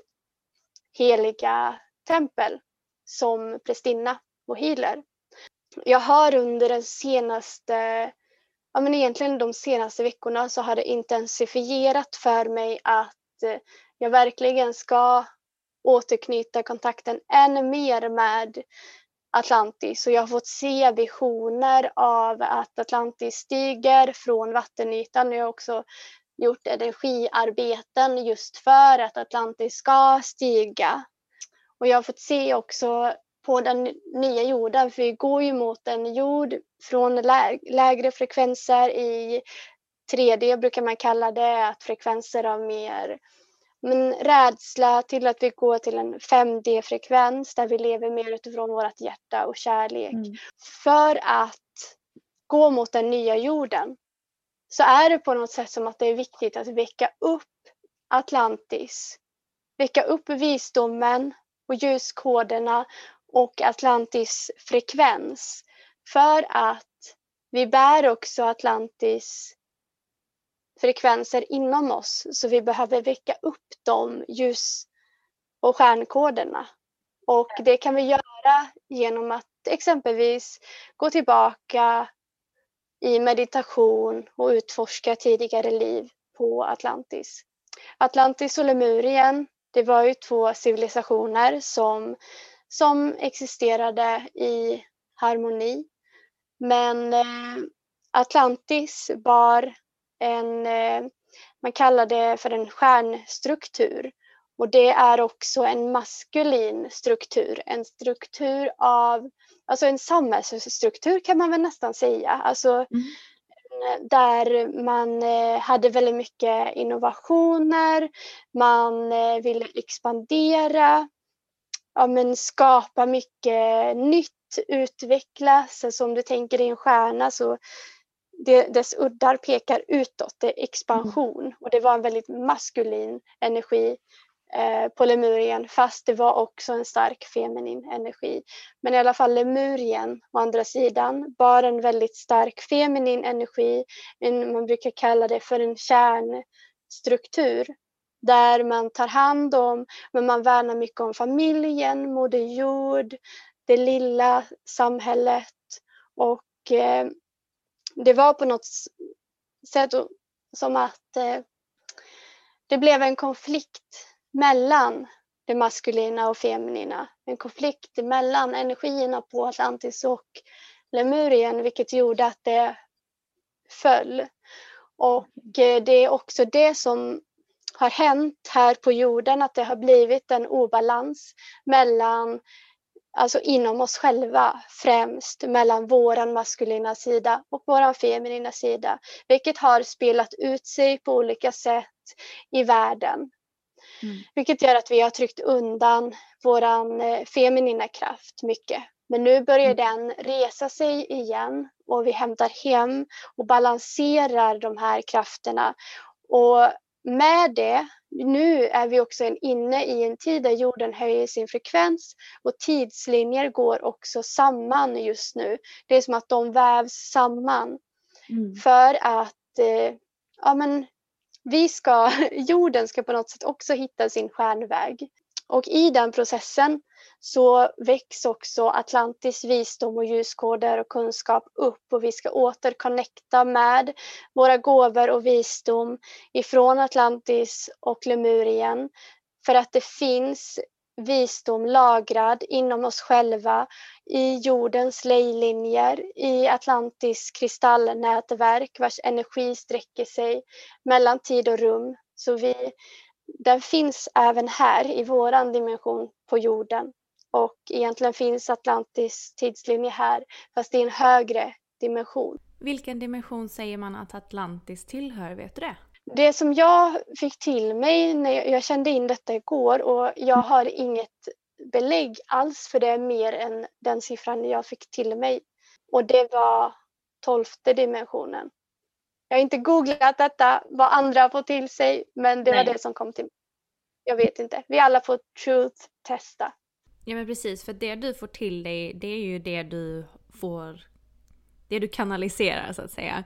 [SPEAKER 2] heliga tempel som prästinna och healer. Jag har under den senaste ja, men egentligen de senaste veckorna så har det intensifierat för mig att jag verkligen ska återknyta kontakten ännu mer med Atlantis och jag har fått se visioner av att Atlantis stiger från vattenytan jag har också gjort energiarbeten just för att Atlantis ska stiga. Och jag har fått se också på den nya jorden, för vi går ju mot en jord från lä lägre frekvenser i 3D brukar man kalla det, att frekvenser av mer men rädsla till att vi går till en 5D-frekvens där vi lever mer utifrån vårt hjärta och kärlek. Mm. För att gå mot den nya jorden så är det på något sätt som att det är viktigt att väcka upp Atlantis. Väcka upp visdomen och ljuskoderna och Atlantis frekvens. För att vi bär också Atlantis frekvenser inom oss så vi behöver väcka upp de ljus och stjärnkoderna. Och det kan vi göra genom att exempelvis gå tillbaka i meditation och utforska tidigare liv på Atlantis. Atlantis och Lemurien, det var ju två civilisationer som som existerade i harmoni. Men eh, Atlantis bar en, eh, man kallar det för en stjärnstruktur. Och det är också en maskulin struktur, en struktur av, alltså en samhällsstruktur kan man väl nästan säga. Alltså, mm. Där man eh, hade väldigt mycket innovationer, man ville expandera, ja, men skapa mycket nytt, utvecklas. Alltså om du tänker dig en stjärna så det, dess uddar pekar utåt, det är expansion. Mm. Och det var en väldigt maskulin energi eh, på Lemurien fast det var också en stark feminin energi. Men i alla fall Lemurien å andra sidan bar en väldigt stark feminin energi. En, man brukar kalla det för en kärnstruktur där man tar hand om, men man värnar mycket om familjen, Moder Jord, det lilla samhället och eh, det var på något sätt som att eh, det blev en konflikt mellan det maskulina och feminina. En konflikt mellan energierna på Atlantis och Lemurien vilket gjorde att det föll. Och eh, det är också det som har hänt här på jorden, att det har blivit en obalans mellan alltså inom oss själva främst mellan våran maskulina sida och våran feminina sida, vilket har spelat ut sig på olika sätt i världen. Mm. Vilket gör att vi har tryckt undan våran eh, feminina kraft mycket. Men nu börjar mm. den resa sig igen och vi hämtar hem och balanserar de här krafterna. Och med det, nu är vi också inne i en tid där jorden höjer sin frekvens och tidslinjer går också samman just nu. Det är som att de vävs samman. Mm. För att eh, ja, men vi ska, jorden ska på något sätt också hitta sin stjärnväg. Och i den processen så väcks också Atlantis visdom och ljuskoder och kunskap upp och vi ska återconnecta med våra gåvor och visdom ifrån Atlantis och Lemurien för att det finns visdom lagrad inom oss själva i jordens lejlinjer, i Atlantis kristallnätverk vars energi sträcker sig mellan tid och rum. Så vi, den finns även här i våran dimension på jorden. Och egentligen finns Atlantis tidslinje här, fast i en högre dimension.
[SPEAKER 1] Vilken dimension säger man att Atlantis tillhör, vet du det?
[SPEAKER 2] Det som jag fick till mig när jag, jag kände in detta igår och jag har inget belägg alls för det är mer än den siffran jag fick till mig. Och det var tolfte dimensionen. Jag har inte googlat detta, vad andra får till sig, men det Nej. var det som kom till mig. Jag vet inte. Vi alla får truth testa.
[SPEAKER 1] Ja men precis, för det du får till dig det är ju det du får, det du kanaliserar så att säga.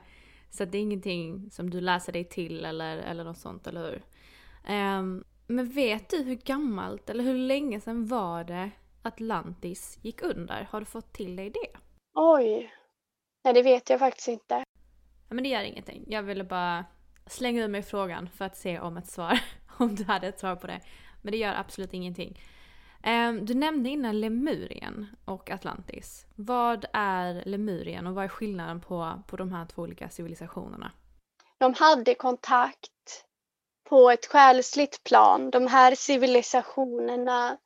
[SPEAKER 1] Så det är ingenting som du läser dig till eller, eller något sånt, eller hur? Um, men vet du hur gammalt eller hur länge sedan var det Atlantis gick under? Har du fått till dig det?
[SPEAKER 2] Oj! Nej, det vet jag faktiskt inte.
[SPEAKER 1] Ja, men det gör ingenting. Jag ville bara slänga ur mig frågan för att se om ett svar, om du hade ett svar på det. Men det gör absolut ingenting. Ehm, du nämnde innan Lemurien och Atlantis. Vad är Lemurien och vad är skillnaden på, på de här två olika civilisationerna?
[SPEAKER 2] De hade kontakt på ett själsligt plan. De här civilisationerna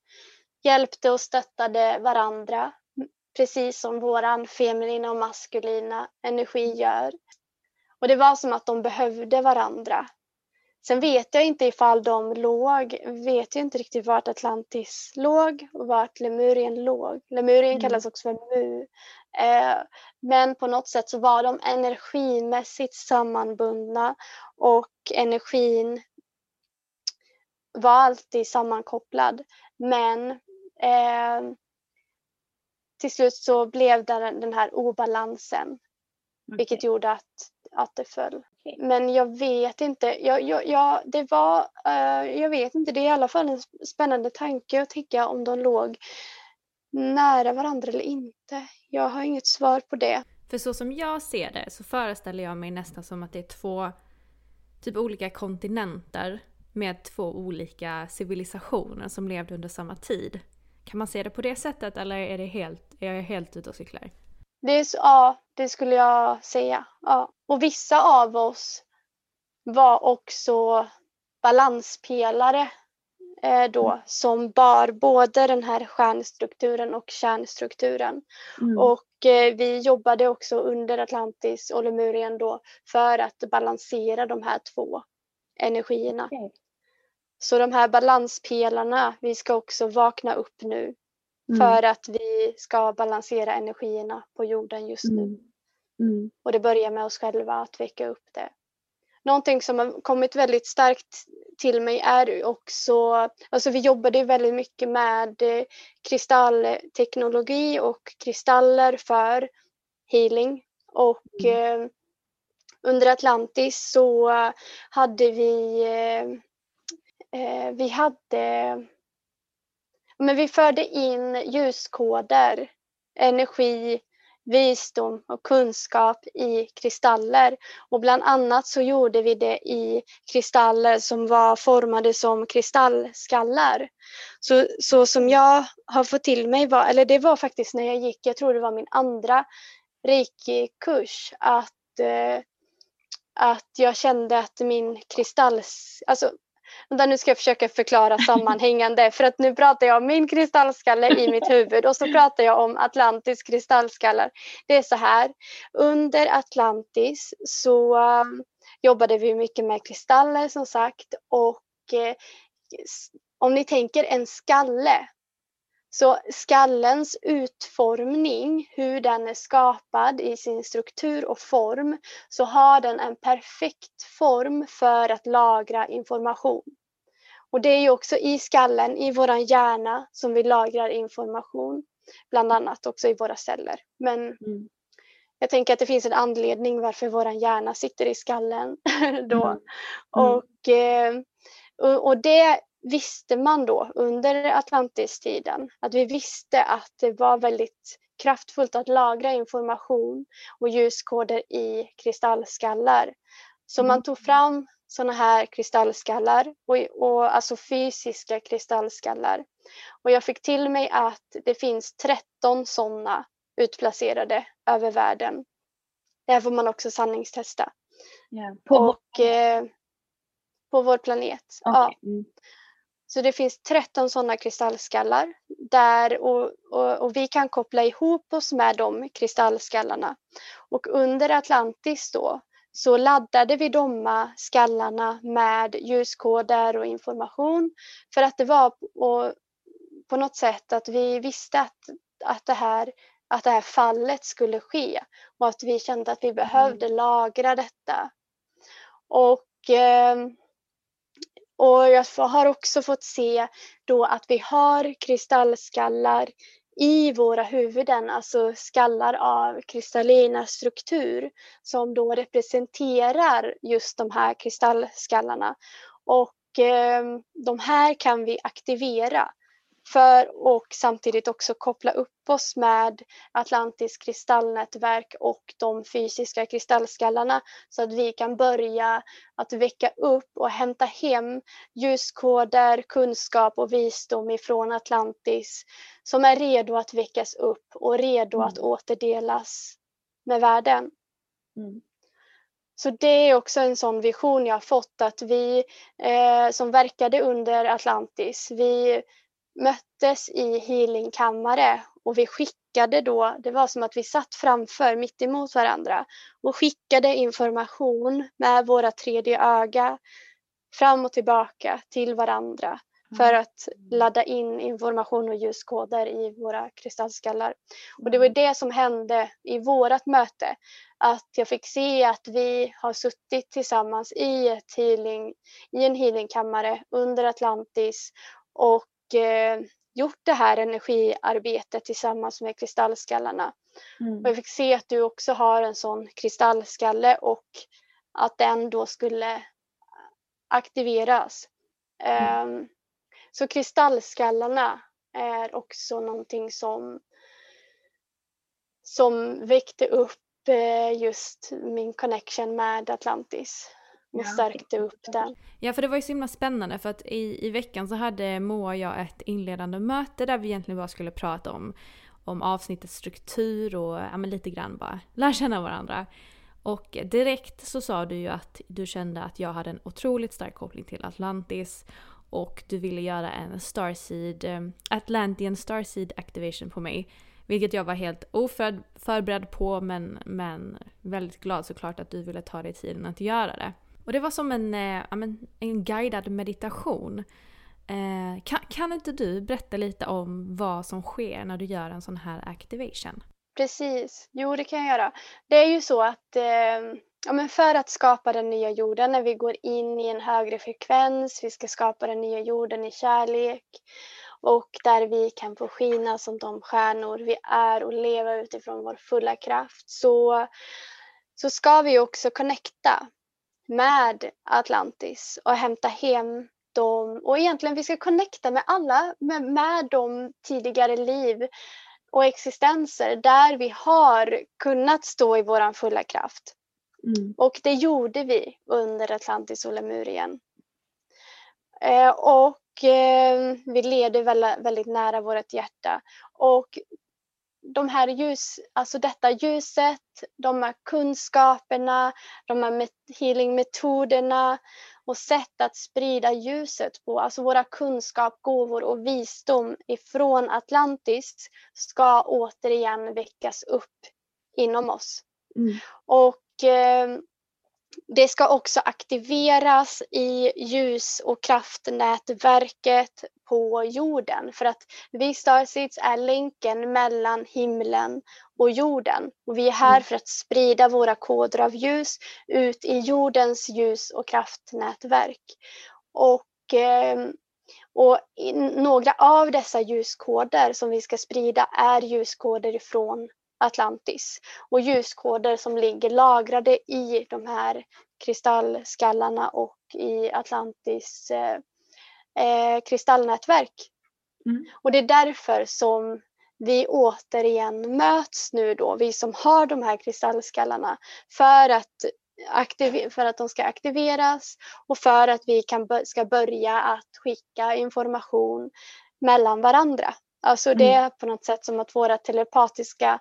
[SPEAKER 2] hjälpte och stöttade varandra precis som våran feminina och maskulina energi gör. Och det var som att de behövde varandra. Sen vet jag inte ifall de låg, vet jag inte riktigt vart Atlantis låg och vart Lemurien låg. Lemurien mm. kallas också för Mu. Eh, men på något sätt så var de energimässigt sammanbundna och energin var alltid sammankopplad. Men eh, till slut så blev det den här obalansen. Okay. Vilket gjorde att, att det föll. Men jag vet inte. Jag, jag, jag, det var, uh, jag vet inte. Det är i alla fall en spännande tanke att tänka om de låg nära varandra eller inte. Jag har inget svar på det.
[SPEAKER 1] För så som jag ser det så föreställer jag mig nästan som att det är två typ olika kontinenter med två olika civilisationer som levde under samma tid. Kan man se det på det sättet eller är, det helt, är jag helt ute och cyklar?
[SPEAKER 2] Det är, ja, det skulle jag säga. Ja. Och vissa av oss var också balanspelare eh, då mm. som bar både den här stjärnstrukturen och kärnstrukturen. Mm. Och eh, vi jobbade också under Atlantis och Lemurien då för att balansera de här två energierna. Okay. Så de här balanspelarna, vi ska också vakna upp nu mm. för att vi ska balansera energierna på jorden just nu. Mm. Mm. Och det börjar med oss själva att väcka upp det. Någonting som har kommit väldigt starkt till mig är också, alltså vi jobbade väldigt mycket med eh, kristallteknologi och kristaller för healing. Och mm. eh, under Atlantis så hade vi, eh, eh vi hade men vi förde in ljuskoder, energi, visdom och kunskap i kristaller. Och bland annat så gjorde vi det i kristaller som var formade som kristallskallar. Så, så som jag har fått till mig var, eller det var faktiskt när jag gick, jag tror det var min andra reiki-kurs, att, eh, att jag kände att min kristalls, alltså Vänta, nu ska jag försöka förklara sammanhängande för att nu pratar jag om min kristallskalle i mitt huvud och så pratar jag om Atlantis kristallskallar. Det är så här, under Atlantis så um, jobbade vi mycket med kristaller som sagt och eh, om ni tänker en skalle så skallens utformning, hur den är skapad i sin struktur och form, så har den en perfekt form för att lagra information. Och det är ju också i skallen, i våran hjärna, som vi lagrar information. Bland annat också i våra celler. Men mm. jag tänker att det finns en anledning varför våran hjärna sitter i skallen då. Mm. Mm. Och, eh, och det visste man då under Atlantistiden att vi visste att det var väldigt kraftfullt att lagra information och ljuskoder i kristallskallar. Så man tog fram sådana här kristallskallar, och, och, alltså fysiska kristallskallar. Och jag fick till mig att det finns 13 sådana utplacerade över världen. Det här får man också sanningstesta.
[SPEAKER 3] Yeah.
[SPEAKER 2] På, och, eh, på vår planet. Okay. Ja. Så det finns 13 sådana kristallskallar där och, och, och, vi kan koppla ihop oss med de kristallskallarna. Och under Atlantis då så laddade vi de skallarna med ljuskoder och information för att det var och, på något sätt att vi visste att, att, det här, att det här fallet skulle ske och att vi kände att vi behövde mm. lagra detta. Och eh, och jag har också fått se då att vi har kristallskallar i våra huvuden, alltså skallar av kristallina struktur som då representerar just de här kristallskallarna. Och eh, de här kan vi aktivera för och samtidigt också koppla upp oss med Atlantis kristallnätverk och de fysiska kristallskallarna så att vi kan börja att väcka upp och hämta hem ljuskoder, kunskap och visdom ifrån Atlantis som är redo att väckas upp och redo mm. att återdelas med världen. Mm. Så det är också en sån vision jag har fått att vi eh, som verkade under Atlantis, vi möttes i healingkammare och vi skickade då, det var som att vi satt framför mitt emot varandra och skickade information med våra tredje öga fram och tillbaka till varandra för mm. att ladda in information och ljuskoder i våra kristallskallar. Och det var mm. det som hände i vårat möte. Att jag fick se att vi har suttit tillsammans i, ett healing, i en healingkammare under Atlantis och gjort det här energiarbetet tillsammans med kristallskallarna. Mm. Och jag fick se att du också har en sån kristallskalle och att den då skulle aktiveras. Mm. Um, så kristallskallarna är också någonting som, som väckte upp eh, just min connection med Atlantis och stärkte upp den.
[SPEAKER 1] Ja, för det var ju så himla spännande för att i, i veckan så hade Moa och jag ett inledande möte där vi egentligen bara skulle prata om, om avsnittets struktur och ja, men lite grann bara lära känna varandra. Och direkt så sa du ju att du kände att jag hade en otroligt stark koppling till Atlantis och du ville göra en Starseed, eh, Atlantean Starseed Activation på mig. Vilket jag var helt oförberedd på men, men väldigt glad såklart att du ville ta dig tiden att göra det. Och det var som en, eh, en guidad meditation. Eh, kan, kan inte du berätta lite om vad som sker när du gör en sån här activation?
[SPEAKER 2] Precis, jo det kan jag göra. Det är ju så att eh, ja, men för att skapa den nya jorden, när vi går in i en högre frekvens, vi ska skapa den nya jorden i kärlek och där vi kan få skina som de stjärnor vi är och leva utifrån vår fulla kraft så, så ska vi också connecta med Atlantis och hämta hem dem och egentligen vi ska connecta med alla, med, med de tidigare liv och existenser där vi har kunnat stå i våran fulla kraft. Mm. Och det gjorde vi under Atlantis och Lemurien. Eh, och eh, vi leder väldigt, väldigt nära vårt hjärta. Och de här ljus, alltså detta ljuset, de här kunskaperna, de här healingmetoderna och sätt att sprida ljuset på, alltså våra kunskap, gåvor och visdom ifrån Atlantis ska återigen väckas upp inom oss. Mm. Och eh, det ska också aktiveras i ljus och kraftnätverket på jorden för att vi Starseeds är länken mellan himlen och jorden. Och vi är här mm. för att sprida våra koder av ljus ut i jordens ljus och kraftnätverk. Och, ehm, och några av dessa ljuskoder som vi ska sprida är ljuskoder ifrån Atlantis och ljuskoder som ligger lagrade i de här kristallskallarna och i Atlantis eh, eh, kristallnätverk. Mm. Och det är därför som vi återigen möts nu då, vi som har de här kristallskallarna, för att, för att de ska aktiveras och för att vi kan, ska börja att skicka information mellan varandra. Alltså det mm. är på något sätt som att våra telepatiska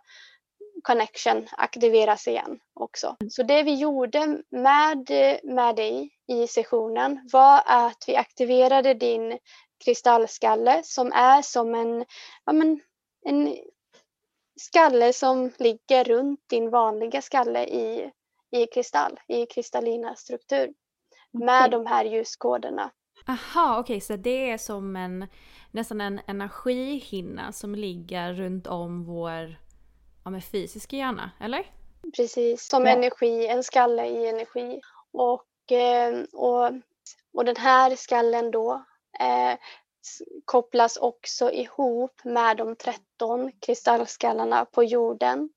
[SPEAKER 2] connection aktiveras igen också. Så det vi gjorde med, med dig i sessionen var att vi aktiverade din kristallskalle som är som en, ja men, en skalle som ligger runt din vanliga skalle i, i kristall, i kristallina struktur. Med de här ljuskoderna.
[SPEAKER 1] Aha, okej, okay, så det är som en nästan en energihinna som ligger runt om vår ja, men fysiska hjärna, eller?
[SPEAKER 2] Precis, som ja. energi, en skalle i energi. Och, eh, och, och den här skallen då eh, kopplas också ihop med de 13 kristallskallarna på jorden.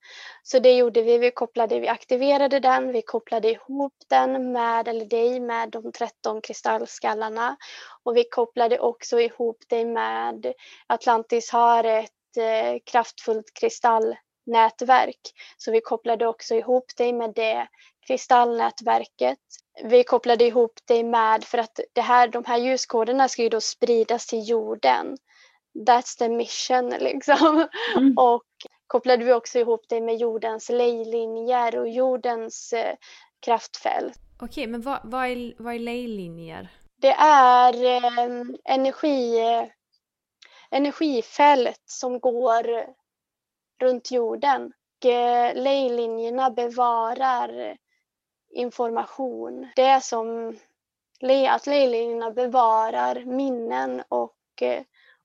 [SPEAKER 2] Så det gjorde vi, vi kopplade, vi aktiverade den, vi kopplade ihop den med, eller dig med de 13 kristallskallarna. Och vi kopplade också ihop dig med, Atlantis har ett eh, kraftfullt kristallnätverk. Så vi kopplade också ihop dig med det kristallnätverket vi kopplade ihop dig med, för att det här, de här ljuskoderna ska ju då spridas till jorden. That's the mission liksom. Mm. Och kopplade vi också ihop dig med jordens lejlinjer och jordens eh, kraftfält.
[SPEAKER 1] Okej, men vad, vad, är, vad är lejlinjer?
[SPEAKER 2] Det är eh, energi, energifält som går runt jorden. Och, eh, lejlinjerna bevarar information. Det är som att lejlinjerna bevarar minnen och, eh,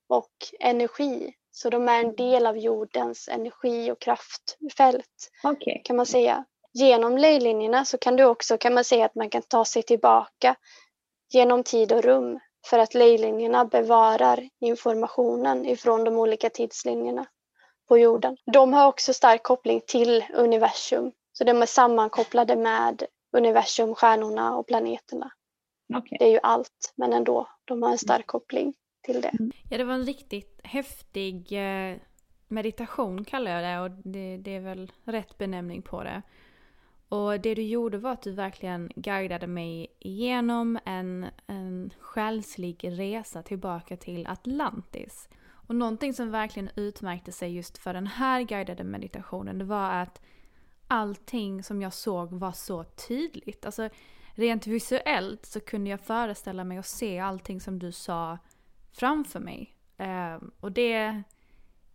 [SPEAKER 2] och energi. Så de är en del av jordens energi och kraftfält okay. kan man säga. Genom lejlinjerna så kan du också kan man säga att man kan ta sig tillbaka genom tid och rum för att lejlinjerna bevarar informationen ifrån de olika tidslinjerna på jorden. De har också stark koppling till universum så de är sammankopplade med universum, stjärnorna och planeterna. Okay. Det är ju allt, men ändå, de har en stark koppling till det. Mm.
[SPEAKER 1] Ja, det var en riktigt häftig eh, meditation kallar jag det och det, det är väl rätt benämning på det. Och det du gjorde var att du verkligen guidade mig igenom en, en själslig resa tillbaka till Atlantis. Och någonting som verkligen utmärkte sig just för den här guidade meditationen det var att allting som jag såg var så tydligt. Alltså rent visuellt så kunde jag föreställa mig och se allting som du sa framför mig. Um, och det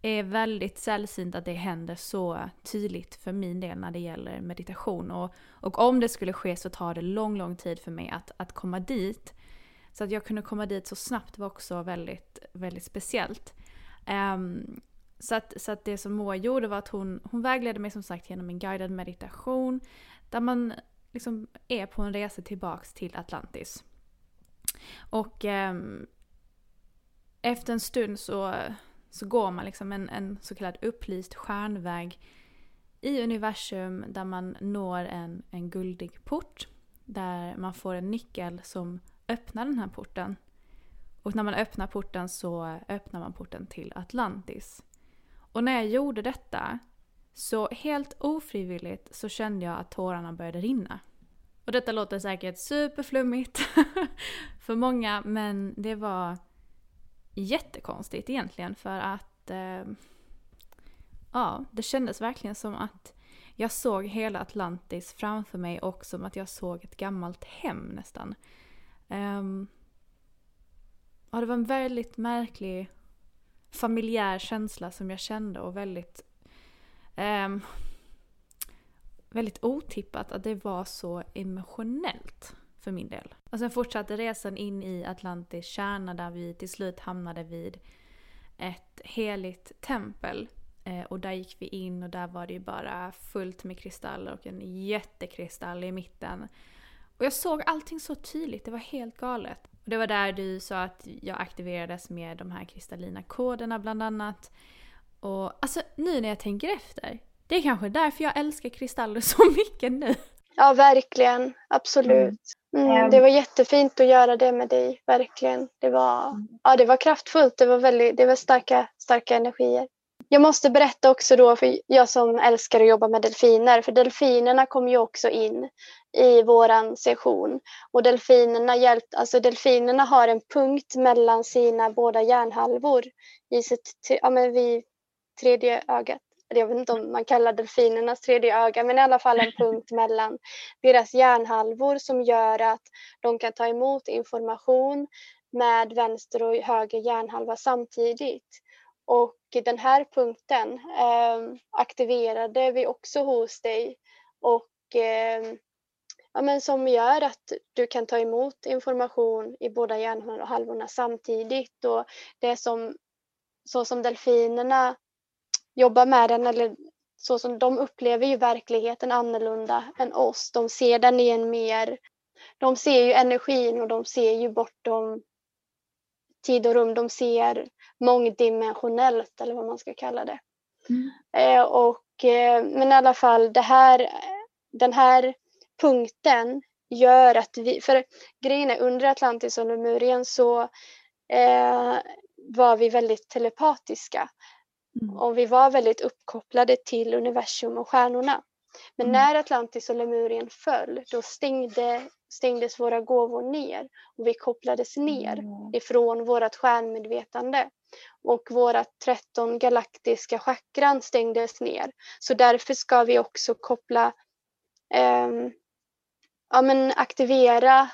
[SPEAKER 1] är väldigt sällsynt att det händer så tydligt för min del när det gäller meditation. Och, och om det skulle ske så tar det lång, lång tid för mig att, att komma dit. Så att jag kunde komma dit så snabbt var också väldigt, väldigt speciellt. Um, så att, så att det som Moa gjorde var att hon, hon vägledde mig som sagt genom en guidad meditation där man liksom är på en resa tillbaks till Atlantis. Och eh, efter en stund så, så går man liksom en, en så kallad upplyst stjärnväg i universum där man når en, en guldig port. Där man får en nyckel som öppnar den här porten. Och när man öppnar porten så öppnar man porten till Atlantis. Och när jag gjorde detta så helt ofrivilligt så kände jag att tårarna började rinna. Och detta låter säkert superflummigt för många men det var jättekonstigt egentligen för att eh, ja, det kändes verkligen som att jag såg hela Atlantis framför mig och som att jag såg ett gammalt hem nästan. Um, ja, det var en väldigt märklig familjär känsla som jag kände och väldigt um, väldigt otippat att det var så emotionellt för min del. Och sen fortsatte resan in i Atlantis kärna där vi till slut hamnade vid ett heligt tempel. Eh, och där gick vi in och där var det ju bara fullt med kristaller och en jättekristall i mitten. Och jag såg allting så tydligt, det var helt galet. Och det var där du sa att jag aktiverades med de här kristallina koderna bland annat. Och alltså nu när jag tänker efter, det är kanske därför jag älskar kristaller så mycket nu.
[SPEAKER 2] Ja, verkligen. Absolut. Mm, mm det var jättefint att göra det med dig, verkligen. Det var, mm. ja, det var kraftfullt, det var, väldigt, det var starka, starka energier. Jag måste berätta också då, för jag som älskar att jobba med delfiner, för delfinerna kom ju också in i våran session. Och delfinerna, hjälpt, alltså delfinerna har en punkt mellan sina båda hjärnhalvor i sitt, ja, men vid tredje ögat jag vet inte om man kallar delfinernas tredje öga, men i alla fall en punkt mellan deras hjärnhalvor som gör att de kan ta emot information med vänster och höger hjärnhalva samtidigt. Och den här punkten eh, aktiverade vi också hos dig och eh, ja, men som gör att du kan ta emot information i båda hjärnhalvorna samtidigt. Och det som, så som delfinerna jobbar med den eller så som de upplever ju verkligheten annorlunda än oss. De ser den i en mer, de ser ju energin och de ser ju bortom tid och rum. De ser mångdimensionellt eller vad man ska kalla det. Mm. Eh, och, eh, men i alla fall det här, den här punkten gör att vi, för grejen är under Atlantis och Lemurien så eh, var vi väldigt telepatiska. Mm. Och vi var väldigt uppkopplade till universum och stjärnorna. Men mm. när Atlantis och Lemurien föll, då stängde, stängdes våra gåvor ner och vi kopplades ner mm. ifrån vårt stjärnmedvetande. Och våra 13 galaktiska chakran stängdes ner. Så därför ska vi också koppla, eh, ja men aktivera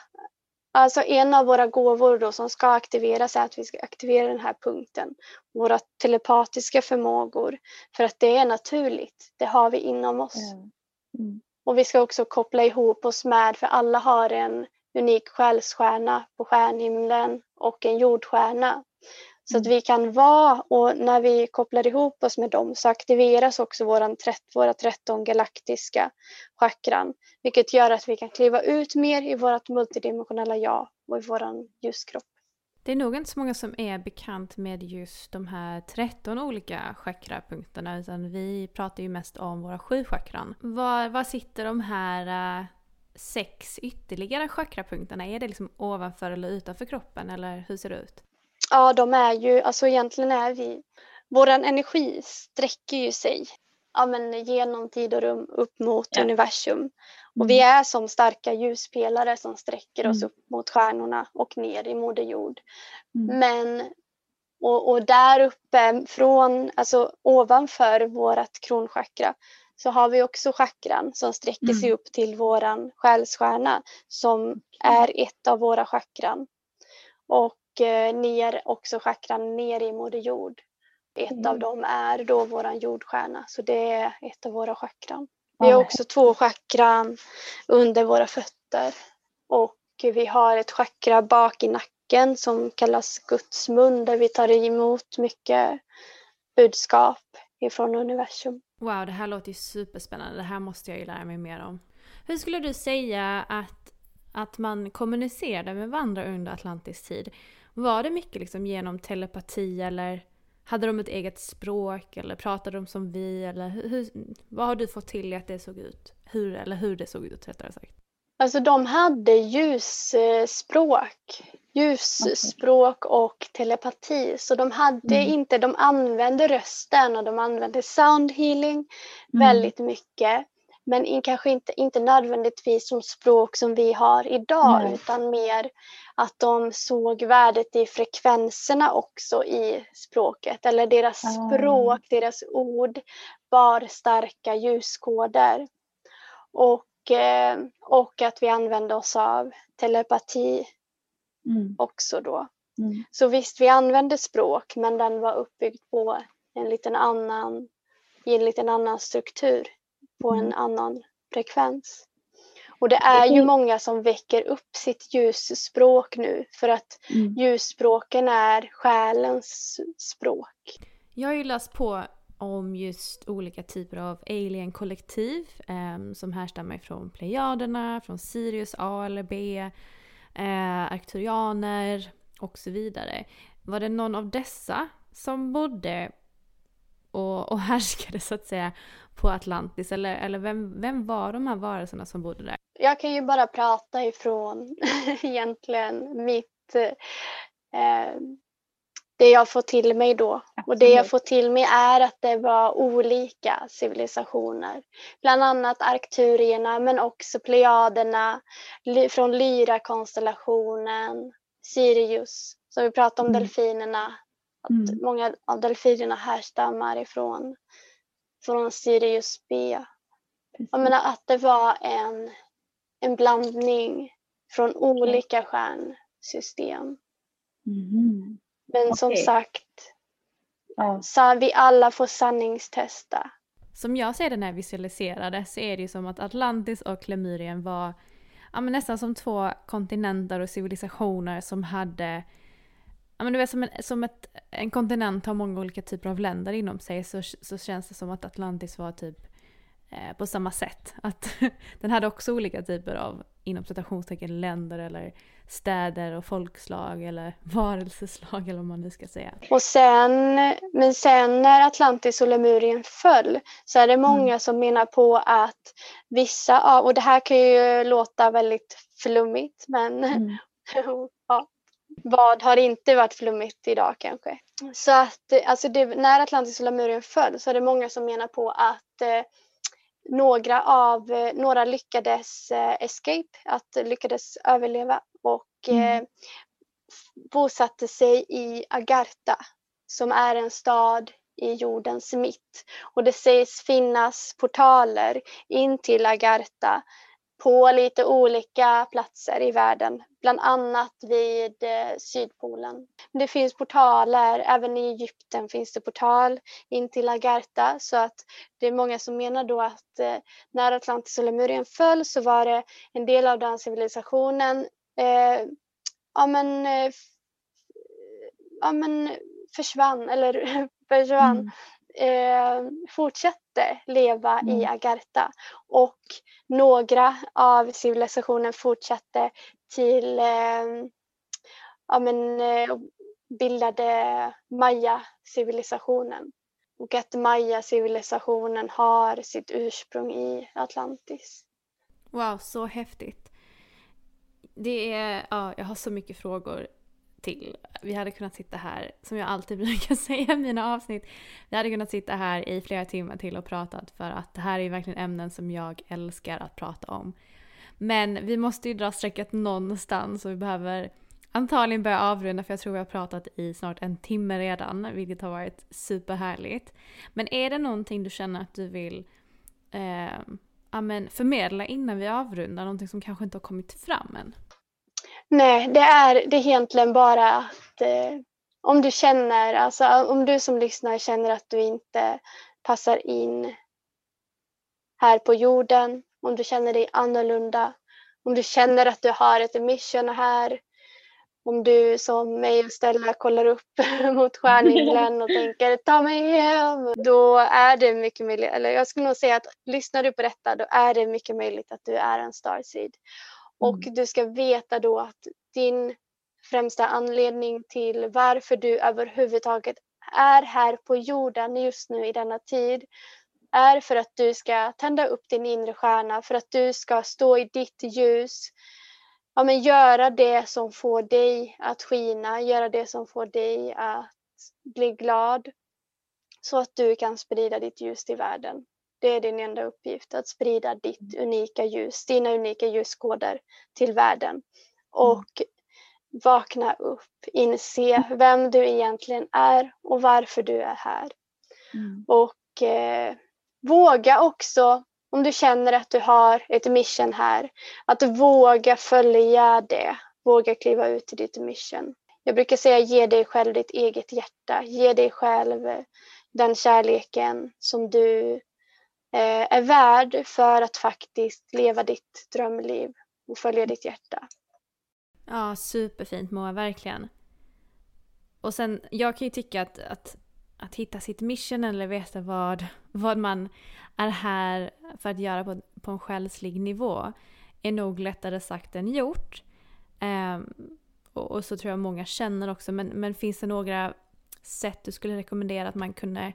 [SPEAKER 2] Alltså en av våra gåvor då som ska aktiveras är att vi ska aktivera den här punkten. Våra telepatiska förmågor. För att det är naturligt. Det har vi inom oss. Mm. Mm. Och vi ska också koppla ihop oss med, för alla har en unik själsstjärna på stjärnhimlen och en jordstjärna. Så att vi kan vara, och när vi kopplar ihop oss med dem så aktiveras också våran, våra 13 galaktiska chakran. Vilket gör att vi kan kliva ut mer i vårt multidimensionella jag och i våran ljuskropp.
[SPEAKER 1] Det är nog inte så många som är bekant med just de här 13 olika chakrapunkterna utan vi pratar ju mest om våra sju chakran. Var, var sitter de här eh, sex ytterligare chakrapunkterna? Är det liksom ovanför eller utanför kroppen eller hur ser det ut?
[SPEAKER 2] Ja, de är ju, alltså egentligen är vi, våran energi sträcker ju sig ja, men genom tid och rum upp mot ja. universum. Och mm. vi är som starka ljuspelare som sträcker mm. oss upp mot stjärnorna och ner i Moder Jord. Mm. Men och, och, där uppe från, alltså ovanför vårat kronchakra så har vi också chakran som sträcker sig mm. upp till våran själsstjärna som är ett av våra chakran. Och ner också chakran ner i Moder Jord. Ett mm. av dem är då våran jordstjärna, så det är ett av våra chakran. Vi har också två chakran under våra fötter och vi har ett chakra bak i nacken som kallas Guds mun där vi tar emot mycket budskap ifrån universum.
[SPEAKER 1] Wow, det här låter ju superspännande. Det här måste jag ju lära mig mer om. Hur skulle du säga att, att man kommunicerade med varandra under Atlantis tid? Var det mycket liksom genom telepati eller hade de ett eget språk eller pratade de som vi? Eller hur, vad har du fått till att det såg ut? Hur, eller hur det såg ut rättare sagt.
[SPEAKER 2] Alltså de hade ljusspråk. Ljusspråk och telepati. Så de hade mm. inte, de använde rösten och de använde sound healing mm. väldigt mycket. Men in, kanske inte, inte nödvändigtvis som språk som vi har idag Nej. utan mer att de såg värdet i frekvenserna också i språket. Eller deras mm. språk, deras ord bar starka ljuskoder. Och, eh, och att vi använde oss av telepati mm. också då. Mm. Så visst, vi använde språk men den var uppbyggd på en liten annan, i en liten annan struktur, på en mm. annan frekvens. Och det är ju många som väcker upp sitt ljusspråk nu för att mm. ljusspråken är själens språk.
[SPEAKER 1] Jag har ju läst på om just olika typer av alien-kollektiv eh, som härstammar från Plejaderna, från Sirius A eller B, eh, Arkturianer och så vidare. Var det någon av dessa som bodde och, och härskade så att säga på Atlantis? Eller, eller vem, vem var de här varelserna som bodde där?
[SPEAKER 2] Jag kan ju bara prata ifrån egentligen mitt eh, det jag får till mig då. Absolut. Och det jag får till mig är att det var olika civilisationer. Bland annat arkturierna men också plejaderna från Lyra-konstellationen, Sirius. Så vi pratar om mm. delfinerna. Att mm. Många av delfinerna härstammar ifrån från Sirius B. Jag menar att det var en, en blandning från olika stjärnsystem. Mm. Men okay. som sagt, ja. så vi alla får sanningstesta.
[SPEAKER 1] Som jag ser det när jag visualiserade så är det ju som att Atlantis och Lemurien var ja, men nästan som två kontinenter och civilisationer som hade Ja, men du vet, som, en, som ett, en kontinent har många olika typer av länder inom sig så, så känns det som att Atlantis var typ eh, på samma sätt. Att den hade också olika typer av, inom citationstecken, länder eller städer och folkslag eller varelseslag eller vad man nu ska säga.
[SPEAKER 2] Och sen, men sen när Atlantis och Lemurien föll så är det många mm. som menar på att vissa av, och det här kan ju låta väldigt flummigt men mm. vad har inte varit flummigt idag kanske? Så att alltså det, när Atlantis och Lemurien föll så är det många som menar på att eh, några av, eh, några lyckades eh, escape, att lyckades överleva och mm. eh, bosatte sig i Agartha som är en stad i jordens mitt. Och det sägs finnas portaler in till Agartha på lite olika platser i världen, bland annat vid eh, Sydpolen. Det finns portaler, även i Egypten finns det portal in till Agartha så att det är många som menar då att eh, när Atlantis och Lemurien föll så var det en del av den civilisationen eh, ja, men, eh, ja, men försvann eller försvann. Mm. Eh, fortsatte leva mm. i Agartha och några av civilisationen fortsatte till eh, ja, men, eh, bildade Maya-civilisationen. Och att Maya-civilisationen har sitt ursprung i Atlantis.
[SPEAKER 1] Wow, så häftigt. Det är, ja, jag har så mycket frågor till. Vi hade kunnat sitta här, som jag alltid brukar säga i mina avsnitt, vi hade kunnat sitta här i flera timmar till och pratat för att det här är verkligen ämnen som jag älskar att prata om. Men vi måste ju dra strecket någonstans och vi behöver antagligen börja avrunda för jag tror vi har pratat i snart en timme redan, vilket har varit superhärligt. Men är det någonting du känner att du vill eh, amen, förmedla innan vi avrundar? Någonting som kanske inte har kommit fram än?
[SPEAKER 2] Nej, det är, det är egentligen bara att eh, om du känner, alltså om du som lyssnar känner att du inte passar in här på jorden, om du känner dig annorlunda, om du känner att du har ett mission här, om du som mig och Stella kollar upp mot stjärnhimlen och tänker ta mig hem, då är det mycket möjligt, eller jag skulle nog säga att lyssnar du på detta då är det mycket möjligt att du är en starseed. Och mm. du ska veta då att din främsta anledning till varför du överhuvudtaget är här på jorden just nu i denna tid är för att du ska tända upp din inre stjärna, för att du ska stå i ditt ljus. Ja, men göra det som får dig att skina, göra det som får dig att bli glad. Så att du kan sprida ditt ljus till världen. Det är din enda uppgift, att sprida ditt unika ljus, dina unika ljuskoder till världen. Mm. Och vakna upp, inse vem du egentligen är och varför du är här. Mm. Och eh, våga också, om du känner att du har ett mission här, att våga följa det. våga kliva ut i ditt mission. Jag brukar säga ge dig själv ditt eget hjärta, ge dig själv den kärleken som du eh, Eh, är värd för att faktiskt leva ditt drömliv och följa ditt hjärta.
[SPEAKER 1] Ja, superfint Moa, verkligen. Och sen, jag kan ju tycka att, att, att hitta sitt mission eller veta vad, vad man är här för att göra på, på en själslig nivå är nog lättare sagt än gjort. Um, och, och, så tror jag många känner också. Men, men finns det några sätt du skulle rekommendera att man kunde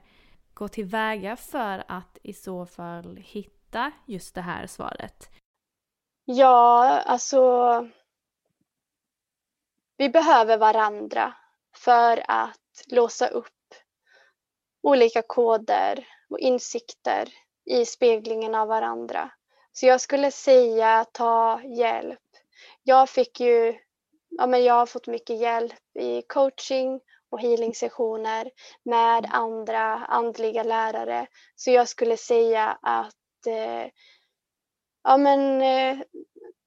[SPEAKER 1] gå tillväga för att i så fall hitta just det här svaret?
[SPEAKER 2] Ja, alltså vi behöver varandra för att låsa upp olika koder och insikter i speglingen av varandra. Så jag skulle säga ta hjälp. Jag fick ju, ja men jag har fått mycket hjälp i coaching och healing-sessioner med andra andliga lärare. Så jag skulle säga att eh, ja men eh,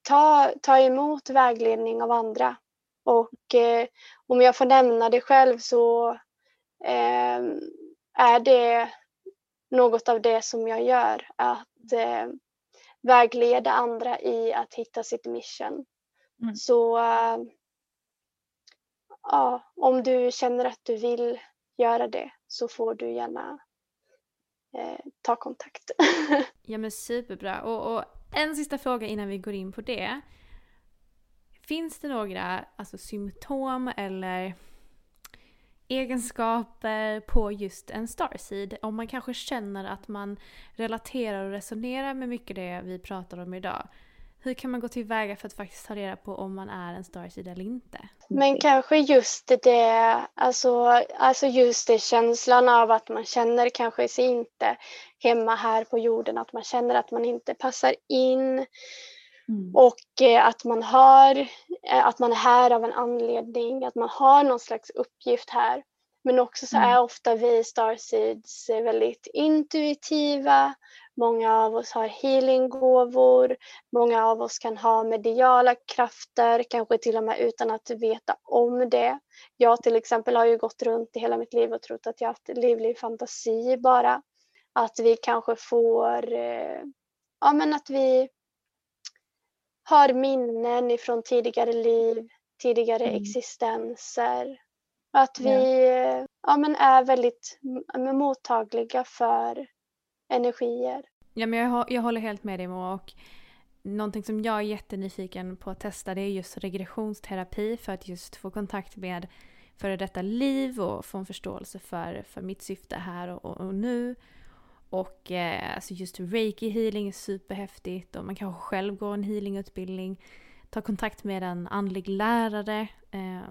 [SPEAKER 2] ta, ta emot vägledning av andra. Och eh, om jag får nämna det själv så eh, är det något av det som jag gör. Att eh, vägleda andra i att hitta sitt mission. Mm. Så äh, ja, om du känner att du vill göra det så får du gärna eh, ta kontakt.
[SPEAKER 1] ja men superbra. Och, och, en sista fråga innan vi går in på det. Finns det några alltså, symptom eller egenskaper på just en starseed. Om man kanske känner att man relaterar och resonerar med mycket det vi pratar om idag. Hur kan man gå tillväga för att faktiskt ta reda på om man är en starseed eller inte?
[SPEAKER 2] Men kanske just det, alltså, alltså just det känslan av att man känner kanske sig inte hemma här på jorden, att man känner att man inte passar in. Mm. Och eh, att man har, eh, att man är här av en anledning, att man har någon slags uppgift här. Men också så mm. är ofta vi Starseeds väldigt intuitiva. Många av oss har healinggåvor. Många av oss kan ha mediala krafter, kanske till och med utan att veta om det. Jag till exempel har ju gått runt i hela mitt liv och trott att jag haft livlig fantasi bara. Att vi kanske får, eh, ja men att vi har minnen ifrån tidigare liv, tidigare mm. existenser. Att vi ja. ja. men är väldigt mottagliga för energier.
[SPEAKER 1] Ja, men jag, jag håller helt med dig Moa. Och någonting som jag är jättenyfiken på att testa det är just regressionsterapi för att just få kontakt med före detta liv och få en förståelse för, för mitt syfte här och, och, och nu. Och eh, alltså just reiki healing är superhäftigt och man kanske själv går en healingutbildning. Ta kontakt med en andlig lärare. Eh,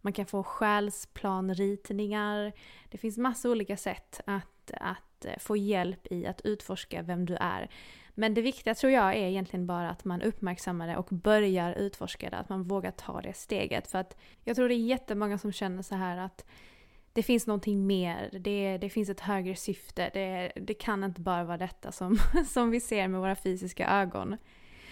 [SPEAKER 1] man kan få själsplanritningar. Det finns massa olika sätt att, att att eh, få hjälp i att utforska vem du är. Men det viktiga tror jag är egentligen bara att man uppmärksammar det och börjar utforska det. Att man vågar ta det steget. För att jag tror det är jättemånga som känner så här att det finns någonting mer, det, det finns ett högre syfte. Det, det kan inte bara vara detta som, som vi ser med våra fysiska ögon.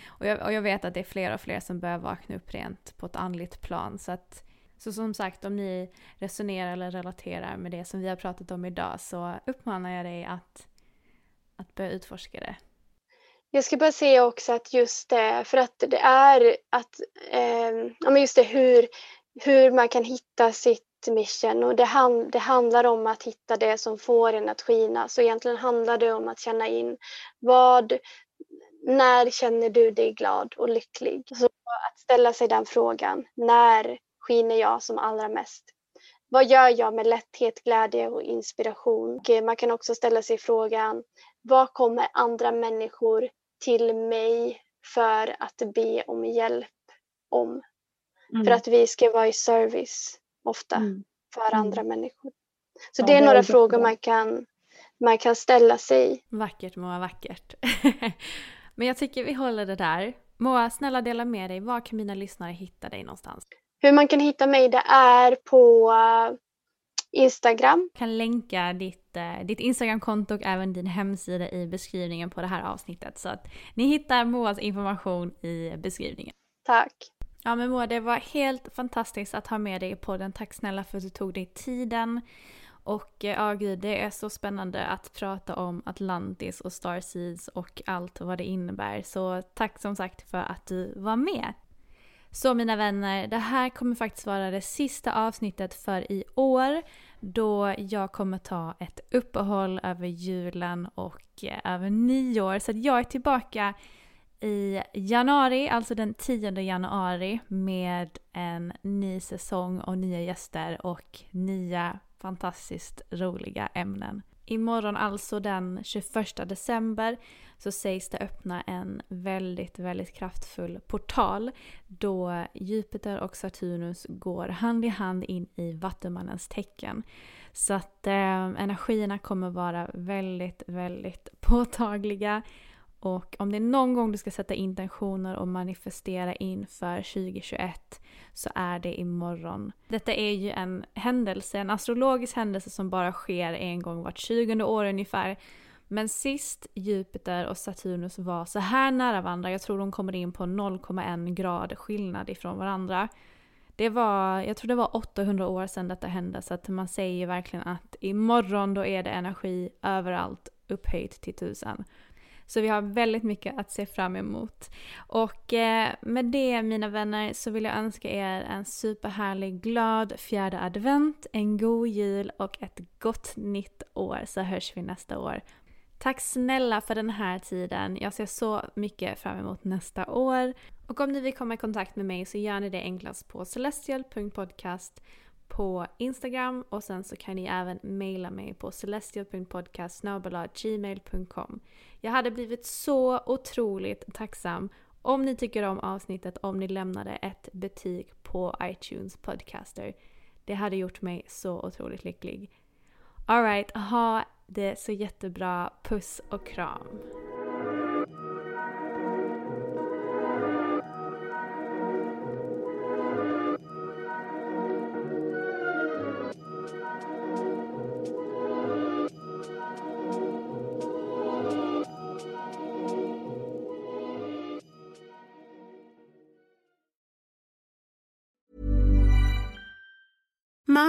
[SPEAKER 1] Och jag, och jag vet att det är fler och fler som börjar vakna upp rent på ett andligt plan. Så, att, så som sagt, om ni resonerar eller relaterar med det som vi har pratat om idag så uppmanar jag dig att, att börja utforska det.
[SPEAKER 2] Jag ska bara säga också att just det, för att det är att, eh, just det hur, hur man kan hitta sitt mission och det, hand, det, handlar om att hitta det som får en att skina. Så egentligen handlar det om att känna in vad, när känner du dig glad och lycklig? Så att ställa sig den frågan, när skiner jag som allra mest? Vad gör jag med lätthet, glädje och inspiration? Och man kan också ställa sig frågan, vad kommer andra människor till mig för att be om hjälp om? Mm. För att vi ska vara i service ofta mm. för mm. andra människor. Så ja, det är några frågor man kan, man kan ställa sig.
[SPEAKER 1] Vackert Moa, vackert. Men jag tycker vi håller det där. Moa, snälla dela med dig. Var kan mina lyssnare hitta dig någonstans?
[SPEAKER 2] Hur man kan hitta mig det är på uh, Instagram.
[SPEAKER 1] Jag kan länka ditt, uh, ditt Instagramkonto och även din hemsida i beskrivningen på det här avsnittet. Så att ni hittar Moas information i beskrivningen.
[SPEAKER 2] Tack.
[SPEAKER 1] Ja men Moa, det var helt fantastiskt att ha med dig i podden. Tack snälla för att du tog dig tiden. Och eh, ja, gud, det är så spännande att prata om Atlantis och Starseeds och allt vad det innebär. Så tack som sagt för att du var med. Så mina vänner, det här kommer faktiskt vara det sista avsnittet för i år då jag kommer ta ett uppehåll över julen och eh, över nyår. Så jag är tillbaka i januari, alltså den 10 januari med en ny säsong och nya gäster och nya fantastiskt roliga ämnen. Imorgon, alltså den 21 december, så sägs det öppna en väldigt, väldigt kraftfull portal då Jupiter och Saturnus går hand i hand in i Vattumannens tecken. Så att eh, energierna kommer vara väldigt, väldigt påtagliga och om det är någon gång du ska sätta intentioner och manifestera inför 2021 så är det imorgon. Detta är ju en händelse, en astrologisk händelse som bara sker en gång vart 20 år ungefär. Men sist Jupiter och Saturnus var så här nära varandra, jag tror de kommer in på 0,1 grad skillnad ifrån varandra. Det var, jag tror det var 800 år sedan detta hände så att man säger verkligen att imorgon då är det energi överallt upphöjt till tusen. Så vi har väldigt mycket att se fram emot. Och eh, med det mina vänner så vill jag önska er en superhärlig glad fjärde advent, en god jul och ett gott nytt år så hörs vi nästa år. Tack snälla för den här tiden. Jag ser så mycket fram emot nästa år. Och om ni vill komma i kontakt med mig så gör ni det enklast på celestial.podcast på Instagram och sen så kan ni även mejla mig på celestial.podcast.gmail.com Jag hade blivit så otroligt tacksam om ni tycker om avsnittet om ni lämnade ett betyg på iTunes Podcaster. Det hade gjort mig så otroligt lycklig. Alright, ha det så jättebra. Puss och kram.